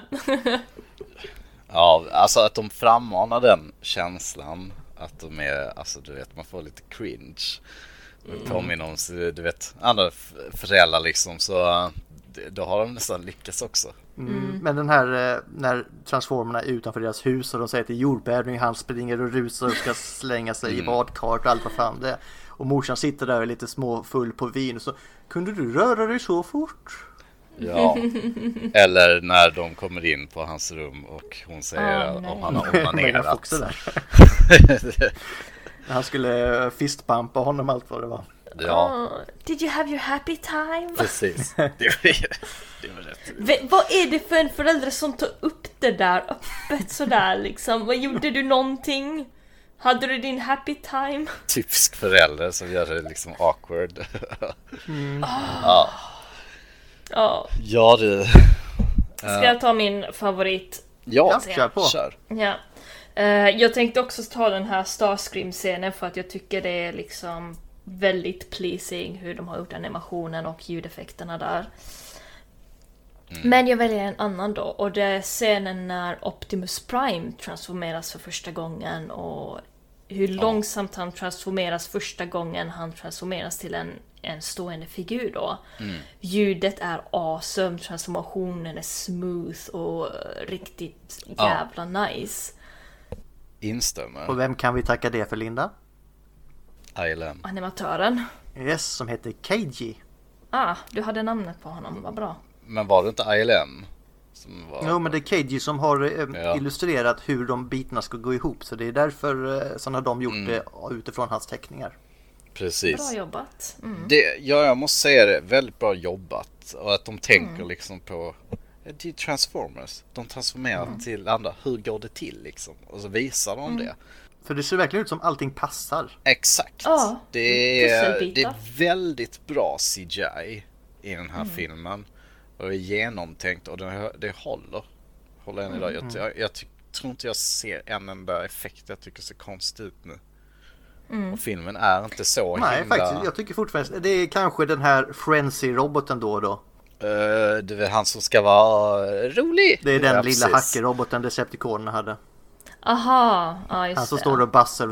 Ja, alltså att de frammanar den känslan. Att de är, alltså du vet, man får lite cringe. Det påminner om, du vet, andra föräldrar liksom. Så då har de nästan lyckats också. Mm. Men den här eh, när transformerna är utanför deras hus och de säger att det är jordbävning han springer och rusar och ska slänga sig i badkaret och allt vad fan det är. Och morsan sitter där och är lite småfull på vin och så Kunde du röra dig så fort? Ja. Eller när de kommer in på hans rum och hon säger Åh, om han har <laughs> onanerat. <laughs> Han skulle eh, fistpampa honom allt vad det var. Ja, Oh, did you have your happy time? precis. <laughs> Det var, det var rätt. V- vad är det för en förälder som tar upp det där öppet sådär liksom? Vad gjorde du någonting? Hade du din happy time? Typisk förälder som gör det liksom awkward. Ja. Ja du. Ska jag ta min favorit? Ja, kör på. kör. Ja. Eh, jag tänkte också ta den här Starscream-scenen för att jag tycker det är liksom väldigt pleasing hur de har gjort animationen och ljudeffekterna där. Men jag väljer en annan då och det är scenen när Optimus Prime transformeras för första gången och hur långsamt han transformeras första gången han transformeras till en, en stående figur då. Ljudet är awesome, transformationen är smooth och riktigt jävla nice. Instämmer. Och vem kan vi tacka det för Linda? ILM. Animatören. Yes, som heter Keiji. Ah, du hade namnet på honom, vad bra. Men var det inte ILM? Som var... Jo men det är Keiji som har eh, Ja. illustrerat hur de bitarna ska gå ihop. Så det är därför eh, så har de gjort Mm. det utifrån hans teckningar. Precis. Bra jobbat. Mm. Det, ja, jag måste säga det. Väldigt bra jobbat. Och att de tänker Mm. liksom på... Det är Transformers. De transformerar Mm. till andra. Hur går det till liksom? Och så visar de Mm. det. För det ser verkligen ut som allting passar. Exakt. Ja, det, är, det är väldigt bra CGI i den här Mm. filmen. Och det är genomtänkt och det, det håller. Håller än idag. Mm. Jag, jag, jag ty, tror inte jag ser en enda effekt jag tycker ser konstigt ut nu. Mm. Och filmen är inte så Nej himla... faktiskt, jag tycker fortfarande det är kanske den här Frenzy-roboten då och då. Eh, det är han som ska vara rolig. Det är den Ja, lilla hackerroboten Decepticonerna hade. Aha, ja just Han som det. står och bassar.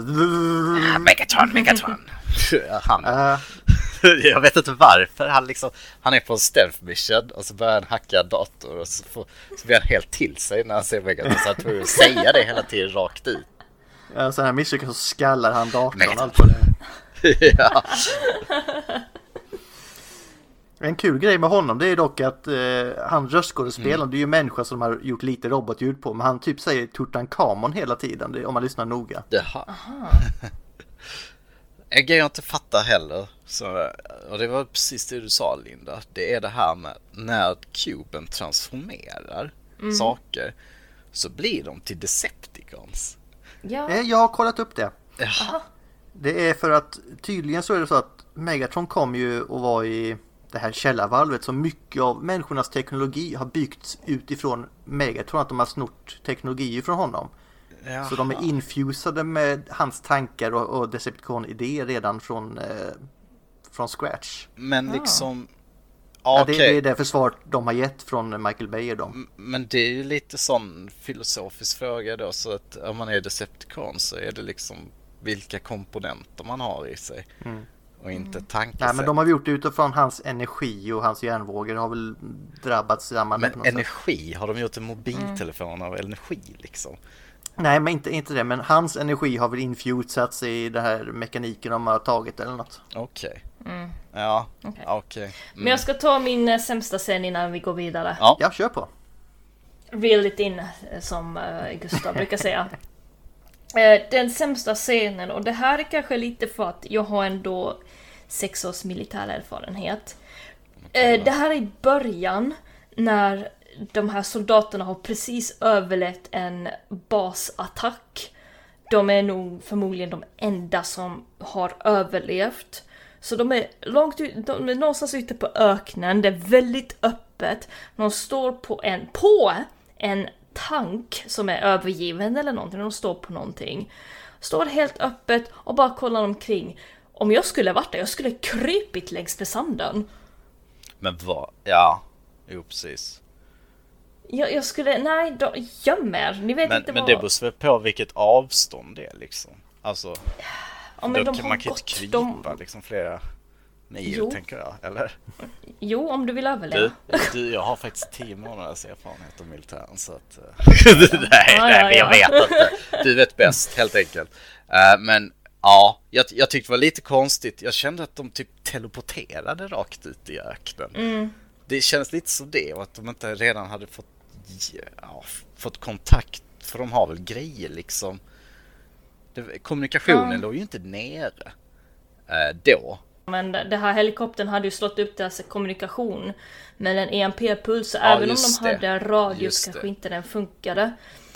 Megatron, Megatron. <laughs> han. Äh, <laughs> Jag vet inte varför. Han, liksom, han är på en stealth mission och så börjar han hacka dator och så, får, så blir han helt till sig när han ser Megatron. Så han tror att säga det hela tiden rakt ut. ja, sen när han misslyckas så skallar han datorn och allt vad det <laughs> ja. En kul grej med honom det är dock att eh, han röstskådespelaren, Mm. det är ju en människa som har gjort lite robotljud på, men han typ säger Tutankhamon hela tiden det, om man lyssnar noga. Jaha. <laughs> En grej jag inte fattar heller, så, och det var precis det du sa Linda, det är det här med när kuben transformerar saker så blir de till Decepticons. Ja, Eh, jag har kollat upp det. Jaha. Det är för att tydligen så är det så att Megatron kom ju och var i det här källarvalvet så mycket av människornas teknologi har byggts utifrån Megatron, att de har snort teknologi från honom. Så de är Jaha. infusade med hans tankar och, och Decepticon-idéer redan från, eh, från scratch. Men liksom, Ja, okej. det, det är det försvar de har gett från Michael Bay och dem. M- Men det är ju lite sån filosofisk fråga då så att om man är Decepticon så är det liksom vilka komponenter man har i sig och inte tankesätt. Nej men de har gjort det utifrån hans energi och hans hjärnvågor har väl drabbats samman Men något sätt. energi, har de gjort en mobiltelefon av energi liksom? Nej men inte, inte det, men hans energi har väl infusats i den här mekaniken de har tagit eller något. Okej. Ja, Okej. okej. Mm. men jag ska ta min eh, sämsta scen innan vi går vidare. Ja. Ja, kör på. Reel it in, eh, som eh, Gustav brukar säga. <laughs> Den sämsta scenen, och det här är kanske lite för att jag har ändå sex års militär erfarenhet. Eh, Det här är i början när de här soldaterna har precis överlevt en basattack. De är nog förmodligen de enda som har överlevt. Så de är långt ut, de är någonstans ute på öknen, det är väldigt öppet. De står på en, på en tank som är övergiven eller någonting, de står på någonting. Står helt öppet och bara kollar omkring. Om jag skulle varit där, jag skulle krypit längs med sanden. Men vad, ja, jo precis. Jag, jag skulle, nej, då, göm er. Ni vet Men, inte men vad... det beror väl på vilket avstånd det är liksom. Alltså, ja, men de kan man kan inte krypa de, liksom flera mil Jo. tänker jag, eller? Jo, om du vill Du, överleva. du, jag har faktiskt tio månaders erfarenhet av militären så att... eh, nej, <laughs> <laughs> nej, ja, men jag ja. vet inte. Du vet bäst, helt enkelt. Eh, men ja, jag, jag tyckte det var lite konstigt. Jag kände att de typ teleporterade rakt ut i öknen. Mm. Det känns lite som det och att de inte redan hade fått, ja, fått kontakt. För de har väl grejer liksom. Det, kommunikationen Ja. låg ju inte nere eh, då. Men det här helikoptern hade ju slått upp deras kommunikation med en EMP-puls, Ja, även om de hade det. radio så kanske inte den funkade.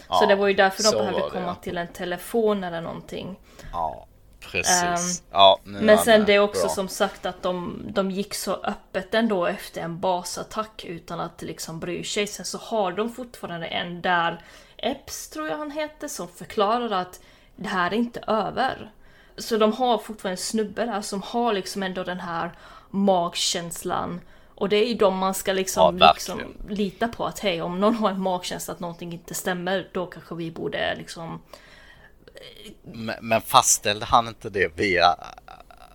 Ja, så det var ju därför de behövde komma ja. till en telefon eller någonting. Ja, precis. Ehm, ja, Men sen med. det är också Bra. som sagt att de, de gick så öppet ändå efter en basattack utan att liksom bry sig. Sen så har de fortfarande en där, Epps tror jag han heter, som förklarar att det här är inte över. Så de har fortfarande en snubbe där som har liksom ändå den här magkänslan. Och det är ju de man ska liksom, Ja, liksom lita på att hej, om någon har en magkänsla att någonting inte stämmer, då kanske vi borde liksom Men, men fastställde han inte det via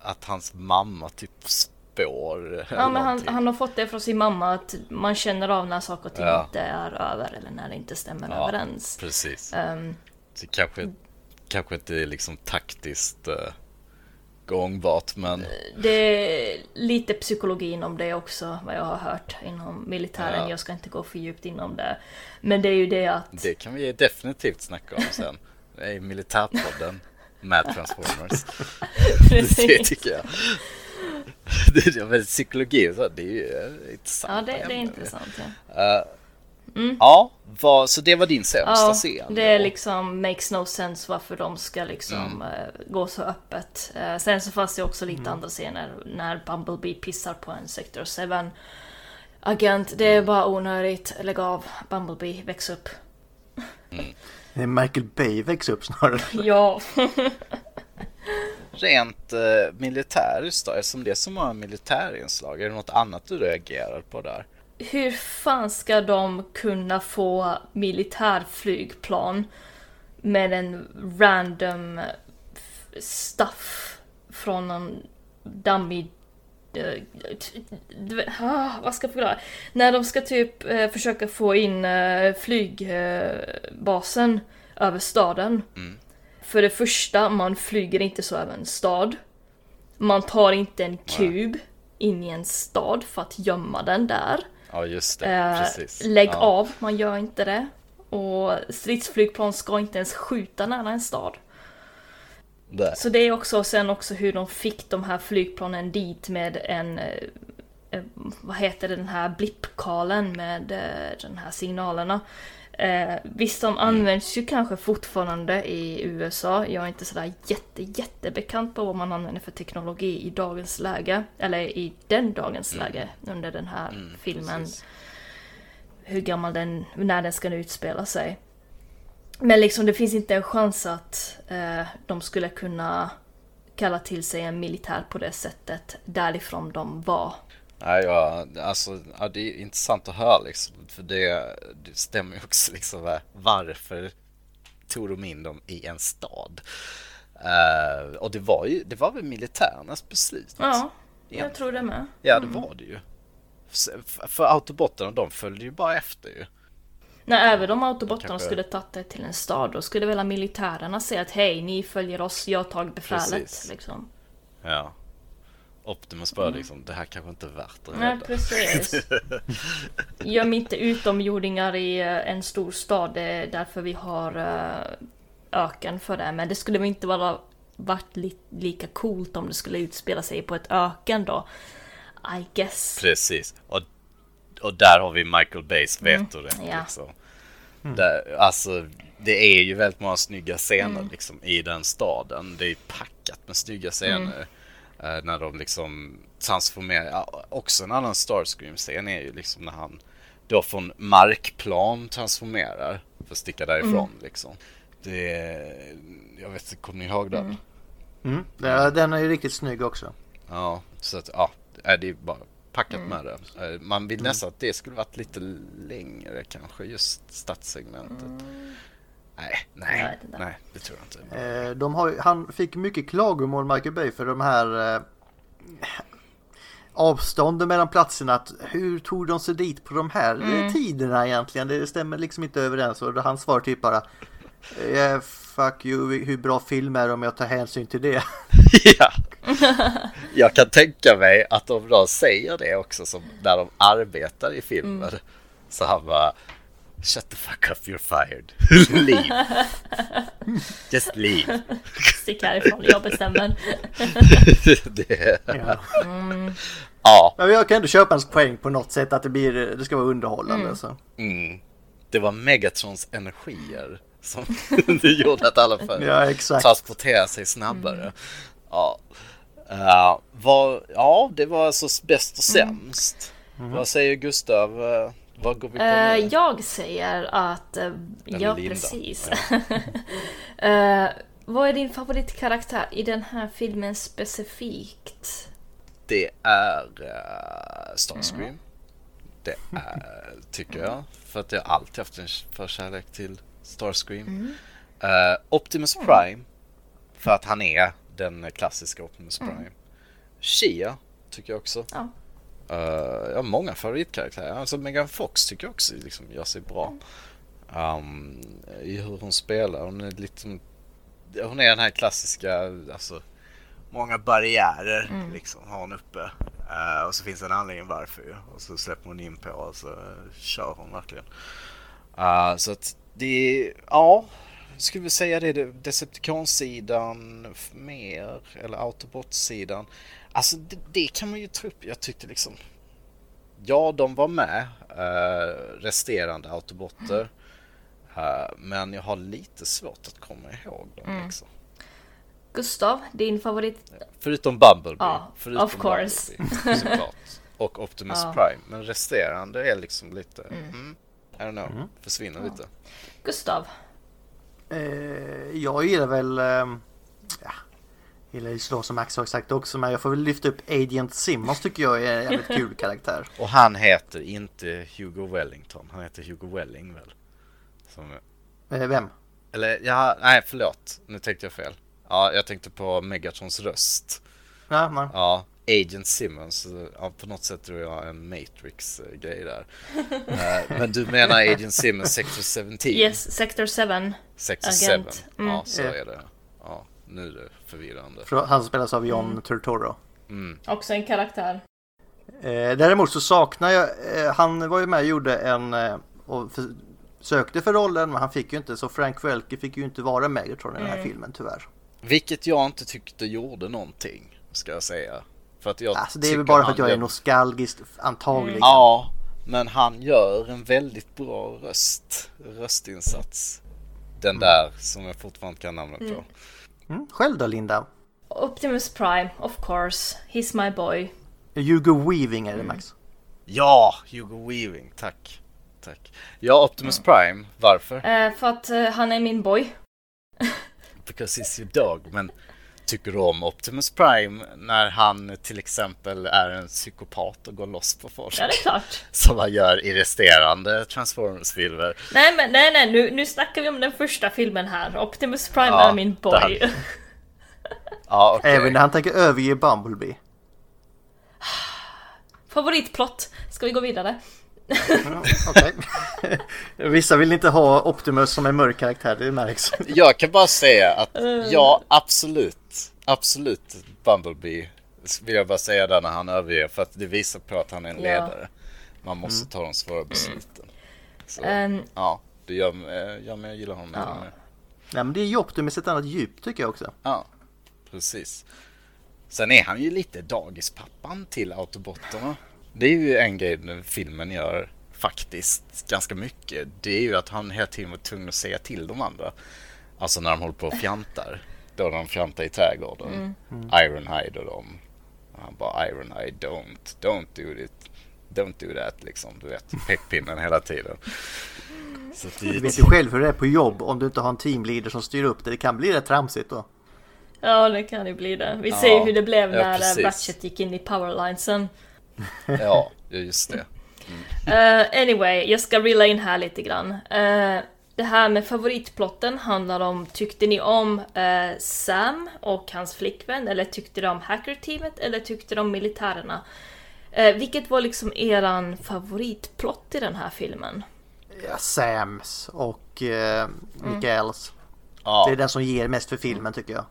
att hans mamma typ spår? Ja, men han, han har fått det från sin mamma att man känner av när saker och ting Ja. inte är över eller när det inte stämmer Ja, överens. Precis. Ehm, Det kanske, kanske inte är liksom taktiskt uh, gångbart men det är lite psykologi inom det också, vad jag har hört inom militären. Ja. Jag ska inte gå för djupt inom det. Men det är ju det att... det kan vi definitivt snacka om sen. Det är militärpodden med Transformers. <laughs> Det Precis. tycker jag. <laughs> Det är, men psykologi och så, det är ju eh, intressant. Ja, det, det är intressant. Ja. Eh, Ja, vad, så det var din sämsta Ja, scen? det är liksom makes no sense varför de ska liksom eh, gå så öppet. Sen så fanns det också lite andra scener när Bumblebee pissar på en Sector 7 agent. Det är bara onödigt. Lägg av. Bumblebee, väx upp. Det är Michael Bay växer upp snarare. Ja. Rent uh, militäriskt då, eftersom det är så många militärinslag, är det något annat du reagerar på där? Hur fan ska de kunna få militärflygplan med en random stuff från någon dummy... eh, t- du vet, ah, vad ska jag förklara? När de ska typ eh, försöka få in eh, flygbasen över staden. Mm. För det första, man flyger inte så över en stad. Man tar inte en kub in i en stad för att gömma den där. Ja, just det. Eh, Precis. lägg ja. av, man gör inte det. Och stridsflygplan ska inte ens skjuta nära en stad. Där. Så det är också sen också hur de fick de här flygplanen dit med en, eh, eh, vad heter det, den här blippkalen med eh, den här signalerna. Eh, visst, de används ju kanske fortfarande i USA. Jag är inte sådär jätte, jättebekant på vad man använder för teknologi i dagens läge. Eller i den dagens läge under den här Mm, filmen precis. hur gammal den, när den ska utspela sig. Men liksom det finns inte en chans att eh, de skulle kunna kalla till sig en militär på det sättet därifrån de var. Nej, ja, alltså, ja, det är intressant att höra liksom, för det, det stämmer ju också liksom va- varför tog de in dem i en stad? Eh, och det var ju, det var väl militärernas beslut? Ja, Ja. jag tror det med. Ja, det var det ju. För, för autobotterna, de följde ju bara efter ju. När även om autobottarna Kanske- skulle tagit det till en stad, då skulle väl militärerna säga att hej, ni följer oss, jag tagit befälet. Precis. Liksom. Ja. Optimus bara liksom, det här kanske inte är värt att Nej, rädda. precis. <laughs> Göm inte utomjordingar i eh, en stor stad, det är därför vi har eh, öken för det. Men det skulle väl inte vara varit li- lika coolt om det skulle utspela sig på ett öken då. I guess. Precis. Och, och där har vi Michael Bays vetorätt. Mm. ja. Liksom. Där, alltså, det är ju väldigt många snygga scener Mm. liksom, i den staden. Det är packat med snygga scener. eh, när de liksom transformerar. Ja, också en annan Starscream-scen är ju liksom när han då från markplan transformerar för att sticka därifrån. Mm. Liksom. Det jag vet inte, kommer ni ihåg den? Mm. Ja, Den är ju riktigt snygg också. Ja, så att ja, det är bara packat Mm. med det. Eh, Man vill nästan att det skulle varit lite längre kanske, just stadssegmentet. Nej, nej, inte. nej, det tror jag inte. Eh, De har, han fick mycket klagomål, Michael Bay, för de här eh, avstånden mellan platserna. Att, hur tog de sig dit på de här eh, tiderna egentligen? Det stämmer liksom inte överens. Och han svarar typ bara eh, Fuck you, hur bra film är det om jag tar hänsyn till det? <laughs> ja. <laughs> Jag kan tänka mig att de då säger det också som när de arbetar i filmen. Så han bara Shut the fuck up, you're fired. <laughs> leave. Just leave. Stick härifrån, jag bestämmer. det, Ja. ja, Men jag kan ändå köpa hans poäng på något sätt att det, blir, det ska vara underhållande. Så. Mm. Det var Megatrons energier som <laughs> det gjorde att alla för Ja, exakt. transportera sig snabbare. Ja. Uh, vad, ja, det var alltså bäst och sämst. Vad säger Gustav? Uh, vad går vi på Eh, nu? jag säger att... eh, ja, Linda. precis. <laughs> Eh, vad är din favoritkaraktär i den här filmen specifikt? Det är uh, Starscream. Det är, tycker jag. För att jag alltid haft en förkärlek till Starscream. Eh, Optimus Prime, för att han är den klassiska Optimus Prime. Shia tycker jag också. Ja. Uh, jag har många favoritkaraktärer. Alltså Megan Fox tycker jag också liksom gör sig bra. Um, I hur hon spelar. Hon är lite Hon är den här klassiska, alltså många barriärer liksom har hon uppe. Uh, och så finns det en anledning varför ju. Och så släpper hon in på och så kör hon verkligen. Uh, så att det ja. Skulle vi säga det, Decepticon-sidan mer eller Autobot-sidan. Alltså det, det kan man ju ta upp. Jag tyckte liksom Ja, de var med, eh, resterande autobotter. Eh, men jag har lite svårt att komma ihåg dem. Liksom. Gustav, din favorit? Förutom Bumblebee. Ja, förutom of course. Bumblebee, såklart. <laughs> Och Optimus Ja. Prime. Men resterande är liksom lite, mm. I don't know, försvinner lite. Gustav? Eh, jag gillar väl... Eh, ja, gillar ju slå som Max har sagt också men jag får väl lyfta upp Agent Simmons tycker jag är en jävligt <laughs> kul karaktär. Och han heter inte Hugo Wellington. Han heter Hugo Welling väl? Som, Eh, vem? eller ja, nej förlåt. Nu tänkte jag fel. Ja, jag tänkte på Megatrons röst. Ja, man. Ja, Agent Simmons. Ja, på något sätt tror jag en Matrix-grej där. Eh, Men du menar Agent Simmons Sector 17? Yes, Sector 7. Sector Agent. 7. Mm. Ja, så är det. Ja, nu är det förvirrande. För Han spelas av John Turturro. Mm. Också en karaktär. Eh, däremot så saknar jag, eh, han var ju med och gjorde en eh, och för, sökte för rollen men han fick ju inte så Frank Welke fick ju inte vara Megatron i den här filmen tyvärr. Vilket jag inte tyckte gjorde någonting, ska jag säga. För att jag Alltså det är väl tycker bara för att jag är gör- nostalgisk antagligen. Ja, men han gör en väldigt bra röst. Röstinsats. Den där som jag fortfarande kan namnet på. Mm. Själv då Linda? Optimus Prime, of course. He's my boy. Hugo Weaving är det Max. Ja, Hugo Weaving, tack. Tack. Ja, Optimus Prime. Varför? Eh, för att eh, han är min boy. Because he's your dog. Men tycker du om Optimus Prime när han till exempel är en psykopat och går loss på folk? Ja, det är klart. <laughs> Som han gör i resterande Transformers-filmer. Nej men nej nej nu, nu snackar vi om den första filmen här. Optimus Prime Ja, är min boy. <laughs> <laughs> Ja, okej. Även när han tänker överge Bumblebee. Favoritplott. Ska vi gå vidare? Ja, Okej. <laughs> Vissa vill inte ha Optimus som en mörk karaktär, det märks. <laughs> Jag kan bara säga att ja, absolut. Absolut Bumblebee vill jag bara säga där när han överger för att det visar på att han är en Ja. ledare. Man måste ta de svåra besluten. Så, Ehm, ja, det gör, mig- gör mig, jag gillar honom Ja. Nej men det är ju Optimus ett annat djup tycker jag också. Ja, precis. Sen är han ju lite dagispappan till autobotterna. Det är ju en grej den filmen gör faktiskt ganska mycket. Det är ju att han hela tiden var tvungen att säga till de andra. Alltså när de håller på och fjantar. Då de fjantar i trädgården. Ironhide och dem. Och han bara Ironhide don't, don't do it. Don't do that liksom. Du vet, pekpinnen hela tiden. Du det, vet ju själv hur det är på jobb om du inte har en teamleader som styr upp det. Det kan bli rätt tramsigt då. ja det kan ju bli det. Vi Ja, ser ju hur det blev ja, när eh, precis. Ratchet gick in i powerlinesen. <laughs> ja, just det. Uh, anyway, jag ska rilla in här lite grann. Eh, det här med favoritplotten handlar om, tyckte ni om eh, Sam och hans flickvän? Eller tyckte ni om hackerteamet? Eller tyckte ni om militärerna? Vilket var liksom eran favoritplott i den här filmen? Ja, Sams och Mikaels. Ja. Det är den som ger mest för filmen tycker jag.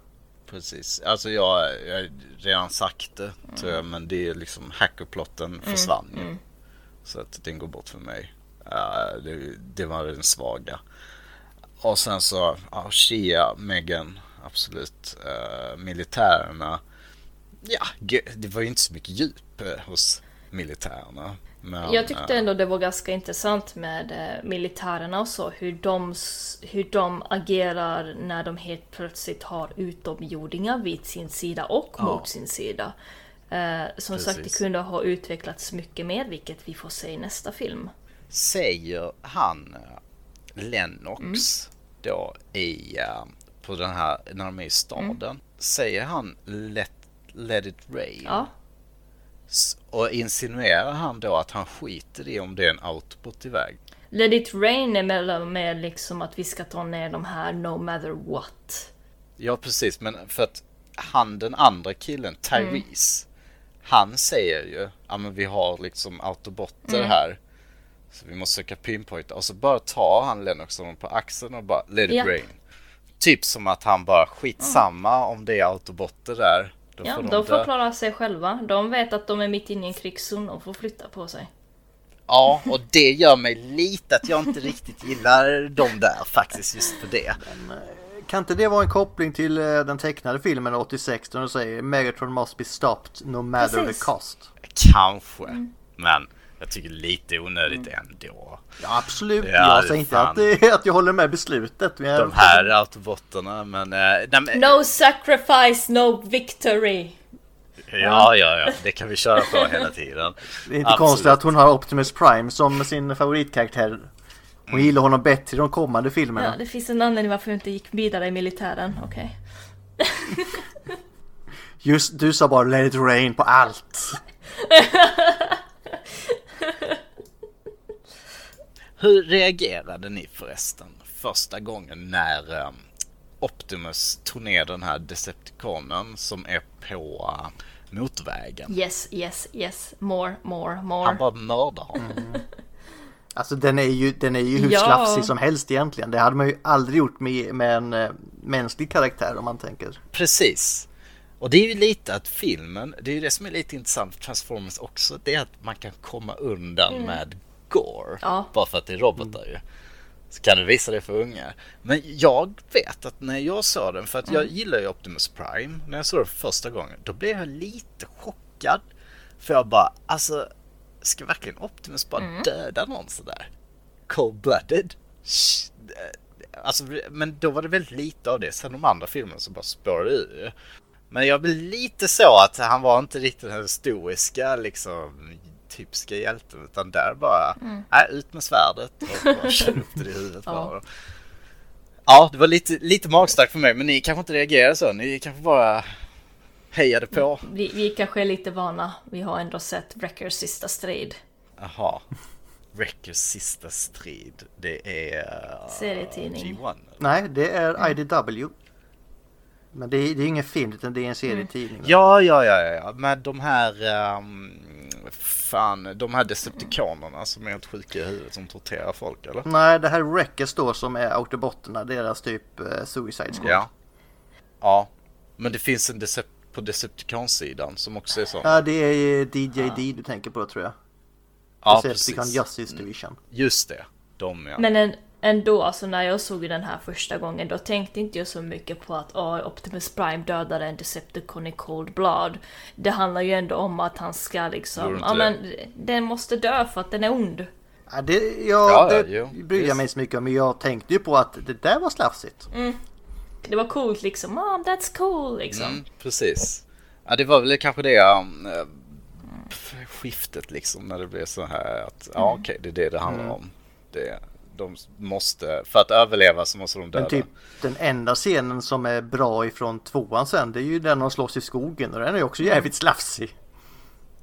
Precis, alltså jag, jag har redan sagt det tror jag, men det är liksom hackerplotten försvann ju. Så att den går bort för mig. Ja, det, det var den svaga. Och sen så, ja, Shia, Megan, absolut. Uh, militärerna, ja, det var ju inte så mycket djup eh, hos militärerna. Men, Jag tyckte eh, ändå det var ganska intressant med eh, militärerna och så, hur de, hur de agerar när de helt plötsligt har utomjordingar vid sin sida och Ja. mot sin sida. Eh, som sagt, det Precis. kunde ha utvecklats mycket mer, vilket vi får se i nästa film. säger han eh, Lennox då i på den här när de är i staden. Säger han let, let it rain? Ja, Och insinuerar han då att han skiter i om det är en autobot iväg? Let it rain är med, med liksom att vi ska ta ner de här no matter what. Ja, precis. Men för att han den andra killen, Tyrese, han säger ju, ja men vi har liksom autobotter här. Så vi måste söka pinpointa. Och så bara tar han Lennox honom på axeln och bara let it Japp. rain. Typ som att han bara skitsamma om det är autobotter där. Då Ja, får de de får dö. klara sig själva. De vet att de är mitt inne i en krigszon och får flytta på sig. Ja, och det gör mig lite att jag inte riktigt gillar dem där faktiskt just för det. Kan inte det vara en koppling till eh, den tecknade filmen 86 där de säger Megatron must be stopped no matter Precis. the cost? Kanske. Mm. Men jag tycker lite onödigt ändå. Ja absolut, Ja, jag säger inte att, att jag håller med beslutet. Men De här autobotterna, men... eh, nej, men No sacrifice, no victory! Ja, ja, ja. Det kan vi köra på hela tiden. Det är inte Absolut. konstigt att hon har Optimus Prime som sin favoritkaraktär. Hon gillar honom bättre i de kommande filmerna. Ja, det finns en anledning varför jag inte gick vidare i militären, okej. Just du sa bara let it rain på allt. <laughs> <laughs> Hur reagerade ni förresten första gången när eh, Optimus tog ner den här Decepticonen som är på eh, motorvägen? Yes, yes, yes. More, more, more. Han bara mördar honom. Alltså den är ju, den är ju hur Ja. slafsig som helst egentligen. Det hade man ju aldrig gjort med, med en eh, mänsklig karaktär om man tänker. Precis. Och det är ju lite att filmen, det är ju det som är lite intressant för Transformers också, det är att man kan komma undan med gore. Ja. Bara för att det är robotar ju. Så kan du visa det för unga. Men jag vet att när jag såg den, för att jag gillar ju Optimus Prime, när jag såg den för första gången, då blev jag lite chockad. För jag bara, alltså, ska verkligen Optimus bara döda någon sådär? Cold-blooded? Alltså, men då var det väldigt lite av det. Sen de andra filmerna så bara spårade ur. Men jag blev lite så att han var inte riktigt den stoiska liksom typiska hjälten utan där bara, nej ut med svärdet och bara <laughs> körde upp det i huvudet Ja. honom. Ja, det var lite, lite magstarkt för mig men ni kanske inte reagerade så. Ni kanske bara hejade på. Vi, vi kanske är lite vana. Vi har ändå sett Wreckers sista strid. Jaha. Wreckers sista strid. Det är... uh, Serietidning. G1. Nej, det är IDW. Men det är, det är ingen film utan det är en serietidning. Ja, ja, ja, ja, ja. Med de här... ehm, fan, de här deceptikonerna som är helt sjuka i huvudet som torterar folk eller? Nej, det här är Wreckers då som är Autobotterna, deras typ eh, Suicide Squad. Ja. Ja. Men det finns en Decep på Decepticon-sidan som också är sån. Ja, det är eh, DJD du tänker på tror jag. Ja, Decepticon precis. Justice Division. Just det. De ja. Men en, ändå, alltså när jag såg den här första gången, då tänkte inte jag så mycket på att oh, Optimus Prime dödade en Decepticon i Cold Blood. Det handlar ju ändå om att han ska liksom, ja men den måste dö för att den är ond. Ja, det, ja, Ja, ja, det jo, bryr jag mig så mycket om. Men jag tänkte ju på att det där var slafsigt. Det var coolt liksom, mom that's cool liksom. Mm, precis. Ja, det var väl kanske det um, eh, skiftet liksom när det blev så här att ja okej det är det det handlar om. Det, de måste, för att överleva så måste de döda. Men typ den enda scenen som är bra ifrån tvåan sen det är ju den de slåss i skogen och den är ju också jävligt slafsig.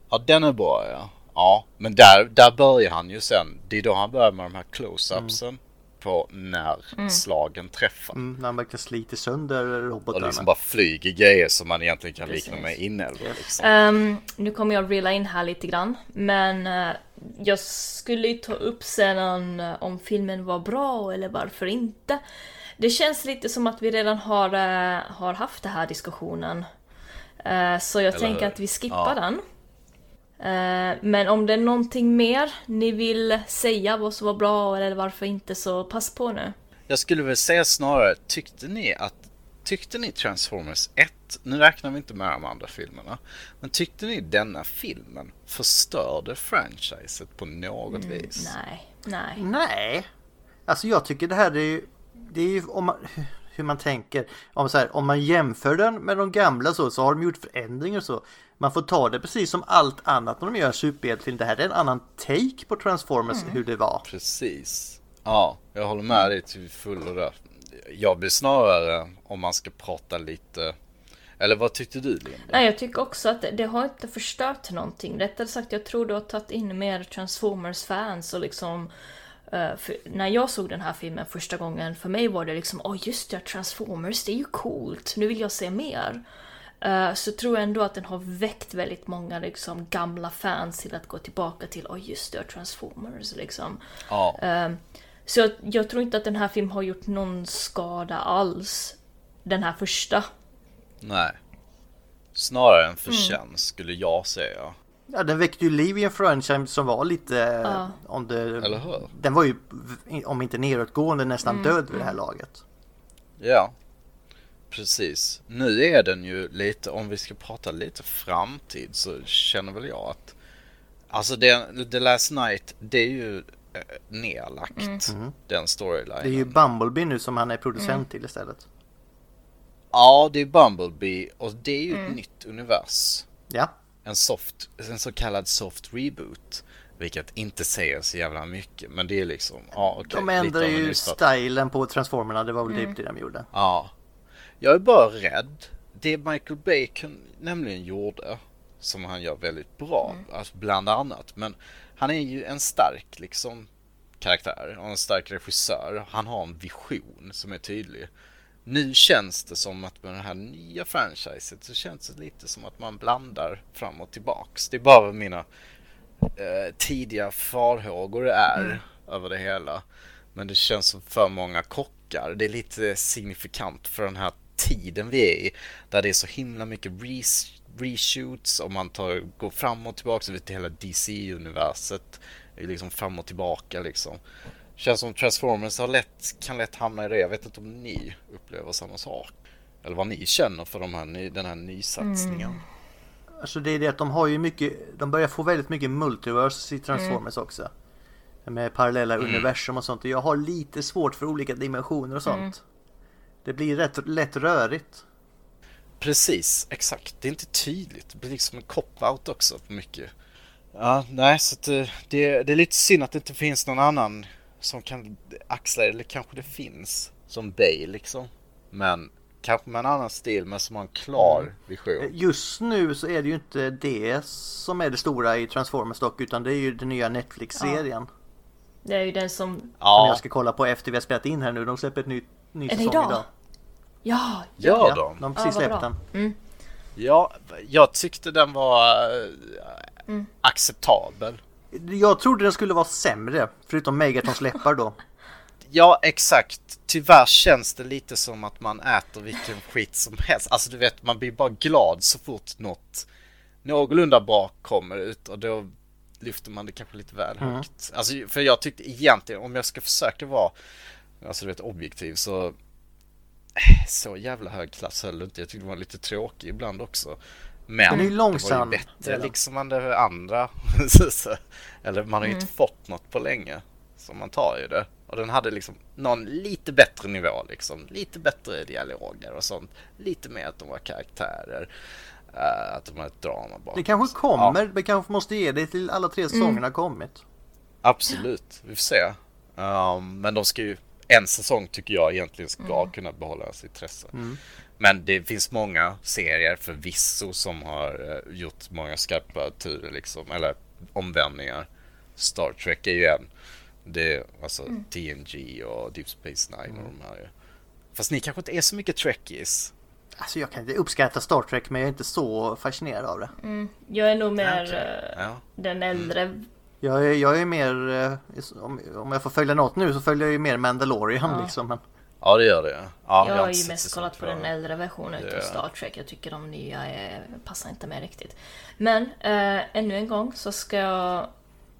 Ja den är bra ja. Ja men där, där börjar han ju sen. Det är då han börjar med de här close-upsen. På när slagen träffar. Mm, när man verkligen sliter sönder Och robotarna. liksom bara flyger grejer som man egentligen kan likna Precis. med inälvor liksom. Ehm, nu kommer jag rela in här lite grann, men eh, jag skulle ju ta upp sen eh, om filmen var bra eller varför inte. Det känns lite som att vi redan har, eh, har haft den här diskussionen. Eh, så jag Eller tänker hur? att vi skippar Ja. den. Men om det är någonting mer ni vill säga vad som var bra eller varför inte så pass på nu. Jag skulle väl säga snarare, tyckte ni att Tyckte ni Transformers 1, nu räknar vi inte med de andra filmerna, men tyckte ni denna filmen förstörde franchiset på något vis? Nej, nej. Nej. Alltså jag tycker det här är ju, det är ju om man, hur man tänker. Om, så här, om man jämför den med de gamla så, så har de gjort förändringar och så. Man får ta det precis som allt annat när de gör en superhjältefilm. Det här är en annan take på Transformers hur det var. Precis. Ja, jag håller med dig till fullo där. Jag blir snarare, om man ska prata lite, eller vad tyckte du Linda? Nej, jag tycker också att det, det har inte förstört någonting. Rättare sagt, jag tror det har tagit in mer Transformers-fans och liksom Eh, när jag såg den här filmen första gången, för mig var det liksom åh oh, just det, Transformers, det är ju coolt, nu vill jag se mer. Uh, så tror jag ändå att den har väckt väldigt många liksom, gamla fans till att gå tillbaka till åh oh, just det, Transformers liksom. Ja. Uh, så jag, jag, tror inte att den här filmen har gjort någon skada alls. Den här första. Nej. Snarare en förtjänst mm. skulle jag säga. Ja, den väckte ju liv i en franchise som var lite... Ja. Om det, Eller hur? Den var ju, om inte nedåtgående, nästan mm. död vid det här laget. Ja. Precis. Nu är den ju lite, om vi ska prata lite framtid så känner väl jag att Alltså det, The Last Night, det är ju eh, nedlagt. Mm. mm. Den storylinen. Det är ju Bumblebee nu som han är producent mm. till istället. Ja, det är Bumblebee och det är ju mm. ett nytt univers. Ja. En soft, en så kallad soft reboot. Vilket inte säger så jävla mycket men det är liksom, ja. Okay, de ändrar ju stilen på Transformerna, det var väl mm. typ det de gjorde. Ja. Jag är bara rädd. Det Michael Bay nämligen gjorde, som han gör väldigt bra, mm. alltså bland annat. Men han är ju en stark liksom karaktär och en stark regissör. Han har en vision som är tydlig. Nu känns det som att med det här nya franchiset så känns det lite som att man blandar fram och tillbaks. Det är bara mina eh, tidiga farhågor är mm. över det hela. Men det känns som för många kockar. Det är lite signifikant för den här tiden vi är i. Där det är så himla mycket res reshoots och man tar, går fram och tillbaka. Vet, hela DC-universet är liksom fram och tillbaka liksom. Känns som Transformers har lätt, kan lätt hamna i det. Jag vet inte om ni upplever samma sak. Eller vad ni känner för de här, den här nysatsningen. Mm. Alltså det är det att de har ju mycket, de börjar få väldigt mycket multiverse i Transformers mm. också. Med parallella mm. universum och sånt. Jag har lite svårt för olika dimensioner och sånt. Mm. Det blir rätt lätt rörigt. Precis, exakt. Det är inte tydligt. Det blir liksom en cop-out också på mycket. Ja, nej, så det, eh, det, det, är lite synd att det inte finns någon annan som kan axla det. Eller kanske det finns som Bay liksom. Men kanske med en annan stil men som har en klar mm. vision. Just nu så är det ju inte det som är det stora i Transformers dock utan det är ju den nya Netflix-serien. Ja. Det är ju den som... Ja. Som jag ska kolla på efter vi har spelat in här nu. De släpper ett nytt ny säsong idag. idag. Ja, Gör ja, de? De har precis ja, släppt den. Mm. Ja, jag tyckte den var äh, mm. acceptabel. Jag trodde den skulle vara sämre, förutom Megatons läppar då. <laughs> Ja, exakt. Tyvärr känns det lite som att man äter vilken skit som helst. Alltså du vet, man blir bara glad så fort något någorlunda bra kommer ut och då lyfter man det kanske lite väl mm. högt. Alltså, för jag tyckte egentligen, om jag ska försöka vara, alltså du vet objektiv så så jävla hög klass höll det inte. Jag tyckte det var lite tråkig ibland också. Men det, det var ju bättre liksom än det andra. <laughs> Eller man har ju mm. inte fått något på länge. Så man tar ju det. Och den hade liksom någon lite bättre nivå liksom. Lite bättre dialoger och sånt. Lite mer att de var karaktärer. Uh, att de har ett drama bakom Det kanske kommer. Ja. Vi kanske måste ge det till alla tre säsongerna mm. kommit. Absolut, vi får se. Um, men de ska ju en säsong tycker jag egentligen ska mm. kunna behålla sitt intresse. Mm. Men det finns många serier förvisso som har uh, gjort många skarpa turer liksom, eller omvändningar. Star Trek är ju en. Det är alltså mm. TNG och Deep Space Nine och mm. de här. Fast ni kanske inte är så mycket Trekkies? Alltså jag kan inte uppskatta Star Trek men jag är inte så fascinerad av det. Mm. Jag är nog mer okay. uh, ja. den äldre mm. Jag är, jag är mer, eh, om, jag får följa något nu så följer jag ju mer Mandalorian ja. liksom. Men... Ja det gör det. Ja, jag har ju mest kollat på den äldre versionen av Star Trek. Jag tycker de nya är, passar inte med riktigt. Men äh, ännu en gång så ska jag...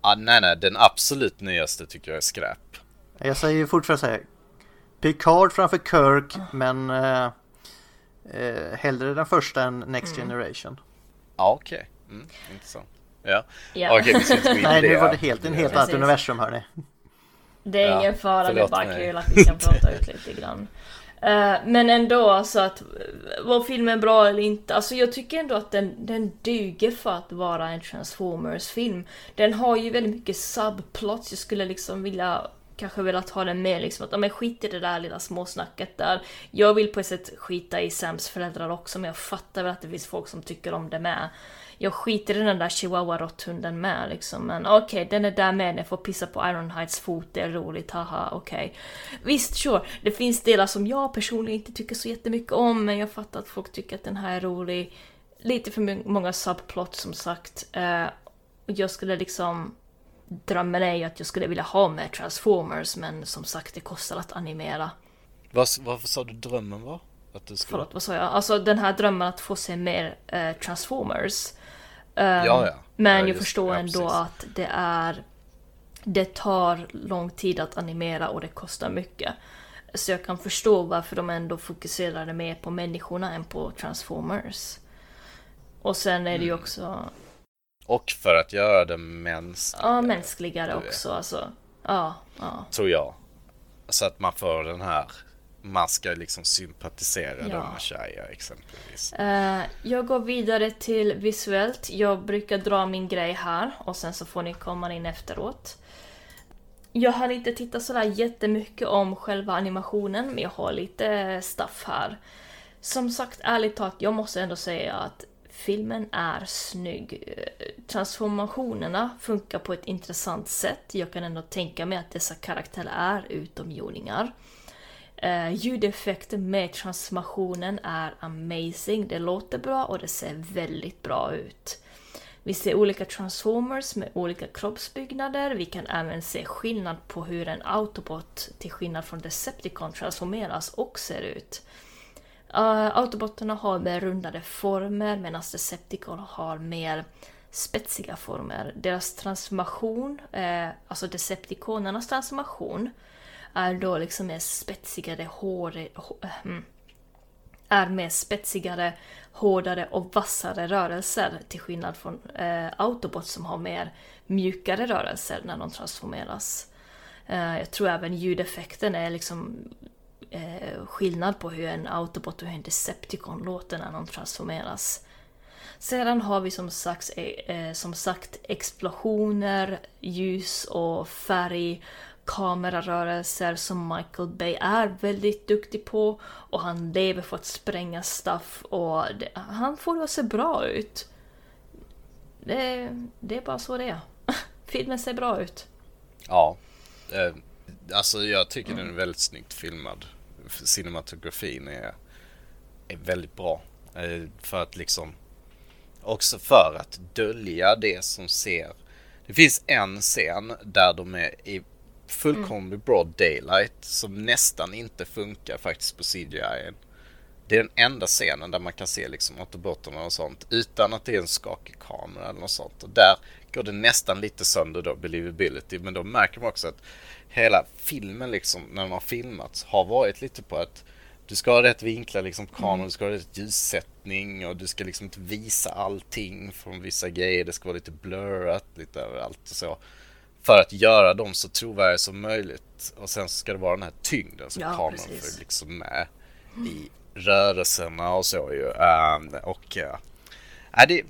Ah, nej nej, den absolut nyaste tycker jag är skräp. Jag säger fortfarande så här. Picard framför Kirk mm. men äh, äh, hellre den första än Next mm. Generation. Ja okej, okay. mm, intressant. Ja. ja. Okej, okay, Nej, nu var det helt en helt annat universum hörni. Det är ja, ingen fara, det är bara kul att vi kan <laughs> prata ut lite grann. Uh, men ändå alltså att var filmen bra eller inte, alltså jag tycker ändå att den, den duger för att vara en Transformers-film. Den har ju väldigt mycket subplots, jag skulle liksom vilja kanske velat ha den med liksom att, men skit i det där lilla småsnacket där. Jag vill på ett sätt skita i Sams föräldrar också, men jag fattar väl att det finns folk som tycker om det med. Jag skiter i den där chihuahua-råtthunden med liksom, men okej, okay, den är där med, den får pissa på Ironhides fot, det är roligt, haha, okej. Okay. Visst, sure, det finns delar som jag personligen inte tycker så jättemycket om, men jag fattar att folk tycker att den här är rolig. Lite för många subplots som sagt. Uh, jag skulle liksom drömmen är ju att jag skulle vilja ha med Transformers men som sagt det kostar att animera. Vad, varför sa du drömmen var? Att du skulle... Förlåt, vad sa jag? Alltså den här drömmen att få se mer eh, Transformers. Um, ja, ja. Men ja, jag förstår ja, ändå att det är... Det tar lång tid att animera och det kostar mycket. Så jag kan förstå varför de ändå fokuserade mer på människorna än på Transformers. Och sen är det ju mm. också och för att göra det mänskligare. Ja, mänskligare också. Alltså. Ja, ja. Tror jag. Så att man får den här man ska liksom sympatisera ja. med Shia exempelvis. Uh, jag går vidare till visuellt. Jag brukar dra min grej här och sen så får ni komma in efteråt. Jag har inte tittat sådär jättemycket om själva animationen men jag har lite stuff här. Som sagt, ärligt talat, jag måste ändå säga att filmen är snygg. Transformationerna funkar på ett intressant sätt. Jag kan ändå tänka mig att dessa karaktärer är utomjordingar. Uh, ljudeffekten med transformationen är amazing. Det låter bra och det ser väldigt bra ut. Vi ser olika transformers med olika kroppsbyggnader. Vi kan även se skillnad på hur en autobot till skillnad från Decepticon transformeras och ser ut. Eh, uh, Autobotterna har mer rundade former medan Decepticon har mer spetsiga former. Deras transformation, uh, alltså Decepticonernas transformation, är då liksom mer spetsigare, hårdare, ehm, är mer spetsigare, hårdare och vassare rörelser till skillnad från eh, Autobots som har mer mjukare rörelser när de transformeras. Eh, jag tror även ljudeffekten är liksom eh, skillnad på hur en Autobot och hur en Decepticon låter när de transformeras. Sedan har vi som sagt, eh, som sagt explosioner, ljus och färg, kamerarörelser som Michael Bay är väldigt duktig på och han lever för att spränga stuff och det, han får det att se bra ut. Det, det är bara så det är. <laughs> Filmen ser bra ut. Ja. Eh, alltså jag tycker mm. den är väldigt snyggt filmad cinematografin är, är väldigt bra. Eh, för att liksom också för att dölja det som ser. Det finns en scen där de är i fullkomlig broad daylight som nästan inte funkar faktiskt på CGI. Det är den enda scenen där man kan se liksom autobotterna och sånt utan att det är en skakig kamera eller något sånt. Och där går det nästan lite sönder då, believability. Men då märker man också att hela filmen liksom, när den har filmats, har varit lite på att du ska ha rätt vinklar liksom kameran, mm. du ska ha rätt ljussättning och du ska liksom inte visa allting från vissa grejer. Det ska vara lite blurrat lite överallt och så. För att göra dem så trovärdiga som möjligt. Och sen ska det vara den här tyngden som ja, kameran får liksom med i rörelserna och så ju. Uh, och uh, det,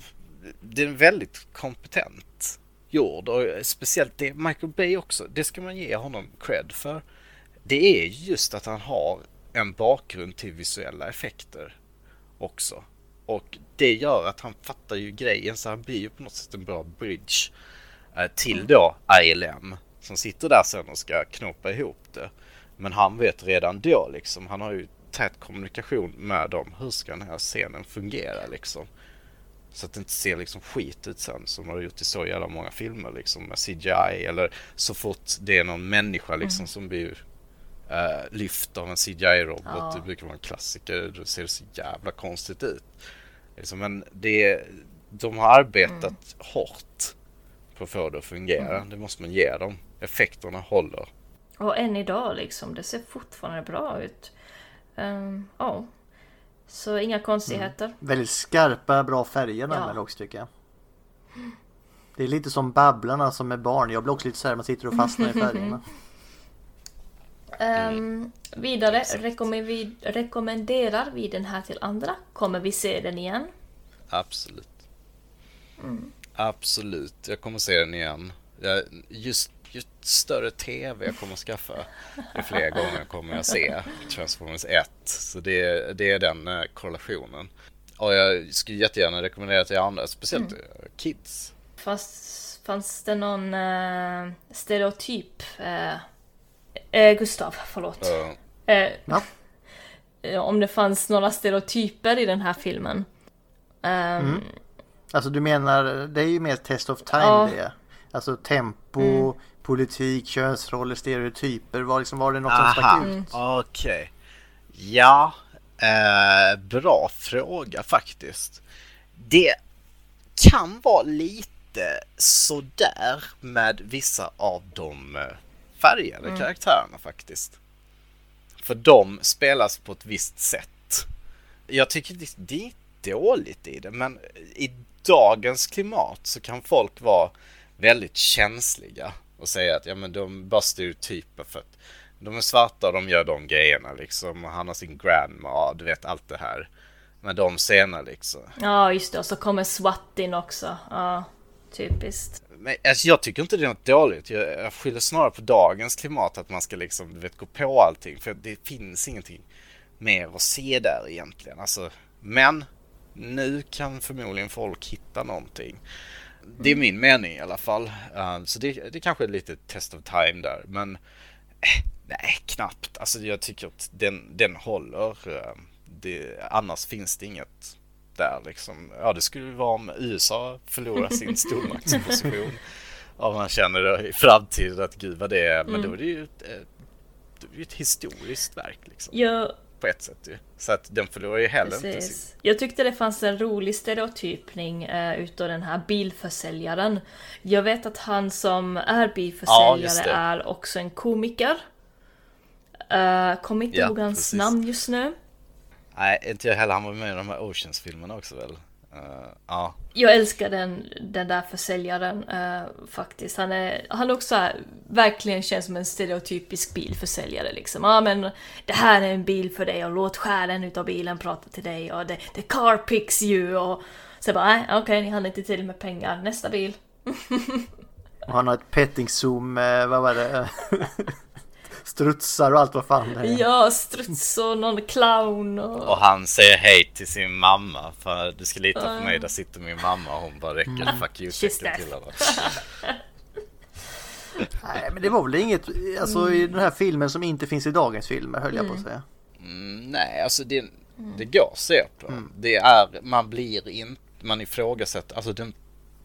det är väldigt kompetent gjord och speciellt det Michael Bay också. Det ska man ge honom cred för. Det är just att han har en bakgrund till visuella effekter också. Och det gör att han fattar ju grejen så han blir ju på något sätt en bra bridge till mm. då ILM som sitter där sen och ska knåpa ihop det. Men han vet redan då liksom, han har ju tät kommunikation med dem. Hur ska den här scenen fungera liksom? Så att det inte ser liksom skit ut sen som har gjort i så jävla många filmer liksom med CGI eller så fort det är någon människa liksom mm. som blir uh, lyft av en CGI-robot. Ja. Det brukar vara en klassiker. Då ser det så jävla konstigt ut. Liksom, men det, de har arbetat mm. hårt på att få det att fungera. Mm. Det måste man ge dem. Effekterna håller. Och än idag liksom. Det ser fortfarande bra ut. Um, oh. Så inga konstigheter. Mm. Väldigt skarpa, bra färger ja. med också tycker jag. Det är lite som Babblarna som är barn. Jag blir också lite så här, man sitter och fastnar i <laughs> färgerna. Um, vidare, rekommenderar vi den här till andra? Kommer vi se den igen? Absolut. Mm. Absolut, jag kommer se den igen. Jag, just, just större TV jag kommer att skaffa, ju fler gånger kommer jag se Transformers 1. Så det, det är den eh, korrelationen. Och jag skulle jättegärna rekommendera till andra, speciellt Mm. eh, kids. Fast fanns det någon eh, stereotyp? Eh, eh, Gustav, förlåt. Eh, Ja. <laughs> eh, om det fanns några stereotyper i den här filmen. Ehm, Alltså du menar, det är ju mer test of time Ja. det. Alltså tempo, Mm. politik, könsroller, stereotyper. Var, liksom, var det något som Aha, stack Mm. ut? okej. Ja, eh, bra fråga faktiskt. Det kan vara lite sådär med vissa av de eh, färgade Mm. karaktärerna faktiskt. För de spelas på ett visst sätt. Jag tycker det, det är dåligt i det, men i dagens klimat så kan folk vara väldigt känsliga och säga att ja men de bara stereotyper för att de är svarta och de gör de grejerna liksom och han har sin grandma, du vet allt det här. Men de scener liksom. ja, just det. Och så kommer SWAT in också. Ja, typiskt. Men alltså, jag tycker inte det är något dåligt. Jag, jag skyller snarare på dagens klimat att man ska liksom, du vet, gå på allting. För det finns ingenting mer att se där egentligen. Alltså, men nu kan förmodligen folk hitta någonting. Det är min mening i alla fall. Uh, så det, det kanske är lite test of time där. Men eh, nej, knappt. Alltså jag tycker att den, den håller. eh, det, annars finns det inget där liksom. Ja, det skulle vara om USA förlorar sin <laughs> stormaktsposition. Om man känner då i framtiden att gud vad det är. Men då är det ju ett, eh, det ju ett historiskt verk liksom. Jag, På ett sätt ju. Så att den förlorar ju heller inte sin... Jag tyckte det fanns en rolig stereotypning eh, utav den här bilförsäljaren. Jag vet att han som är Ja, bilförsäljare det. är också en komiker. Uh, Kommer inte Ja, ihåg hans precis. namn just nu. Nej, inte jag heller. Han var med i de här Oceans-filmerna också väl? Eh, ja. Jag älskar den, den där försäljaren eh, faktiskt. Han är, han också så här, verkligen känns som en stereotypisk bilförsäljare liksom. Ja men det här är en bil för dig och låt själen utav bilen prata till dig och the, the car picks you och så bara nej okej ni hann inte till med pengar, nästa bil. Och <laughs> han har ett petting zoom med, vad var det? Strutsar och allt vad fan det är. Ja, struts och någon clown och... Och han säger hej till sin mamma. För du ska lita på mig, där sitter min mamma. Och hon bara räcker ett fuck there. till honom. <laughs> Nej men det var väl inget, alltså i den här filmen som inte finns i dagens filmer höll jag på att säga. Mm, nej, alltså det, det går att se på. Det är, man blir inte, man ifrågasätter, alltså den,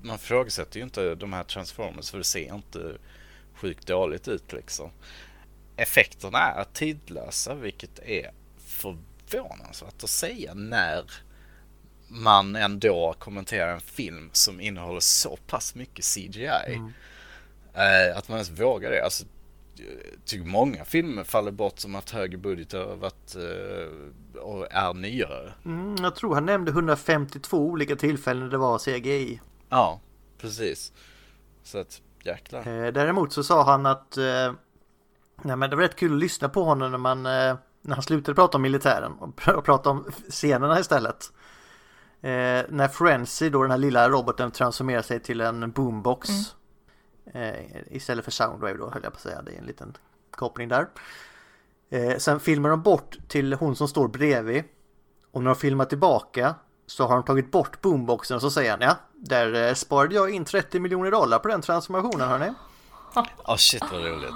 man ifrågasätter ju inte de här Transformers för det ser inte sjukt dåligt ut liksom. Effekterna är tidlösa vilket är förvånansvärt att säga när man ändå kommenterar en film som innehåller så pass mycket CGI. Eh, att man ens vågar det. Alltså, jag tycker många filmer faller bort som haft högre budget och, varit, eh, och är nyare. Mm, jag tror han nämnde 152 olika tillfällen det var CGI. Ja, precis. Så att jäklar. Eh, däremot så sa han att nej, men det var rätt kul att lyssna på honom när man eh, när han slutade prata om militären och pr- prata om scenerna istället. Eh, när Frenzy, då den här lilla roboten transformerar sig till en boombox. Eh, istället för Soundwave då höll jag på att säga. Det är en liten koppling där. Eh, sen filmar de bort till hon som står bredvid. Och när de filmar tillbaka så har de tagit bort boomboxen och så säger han ja, där eh, sparade jag in 30 miljoner dollar på den transformationen hörni. Åh shit vad roligt.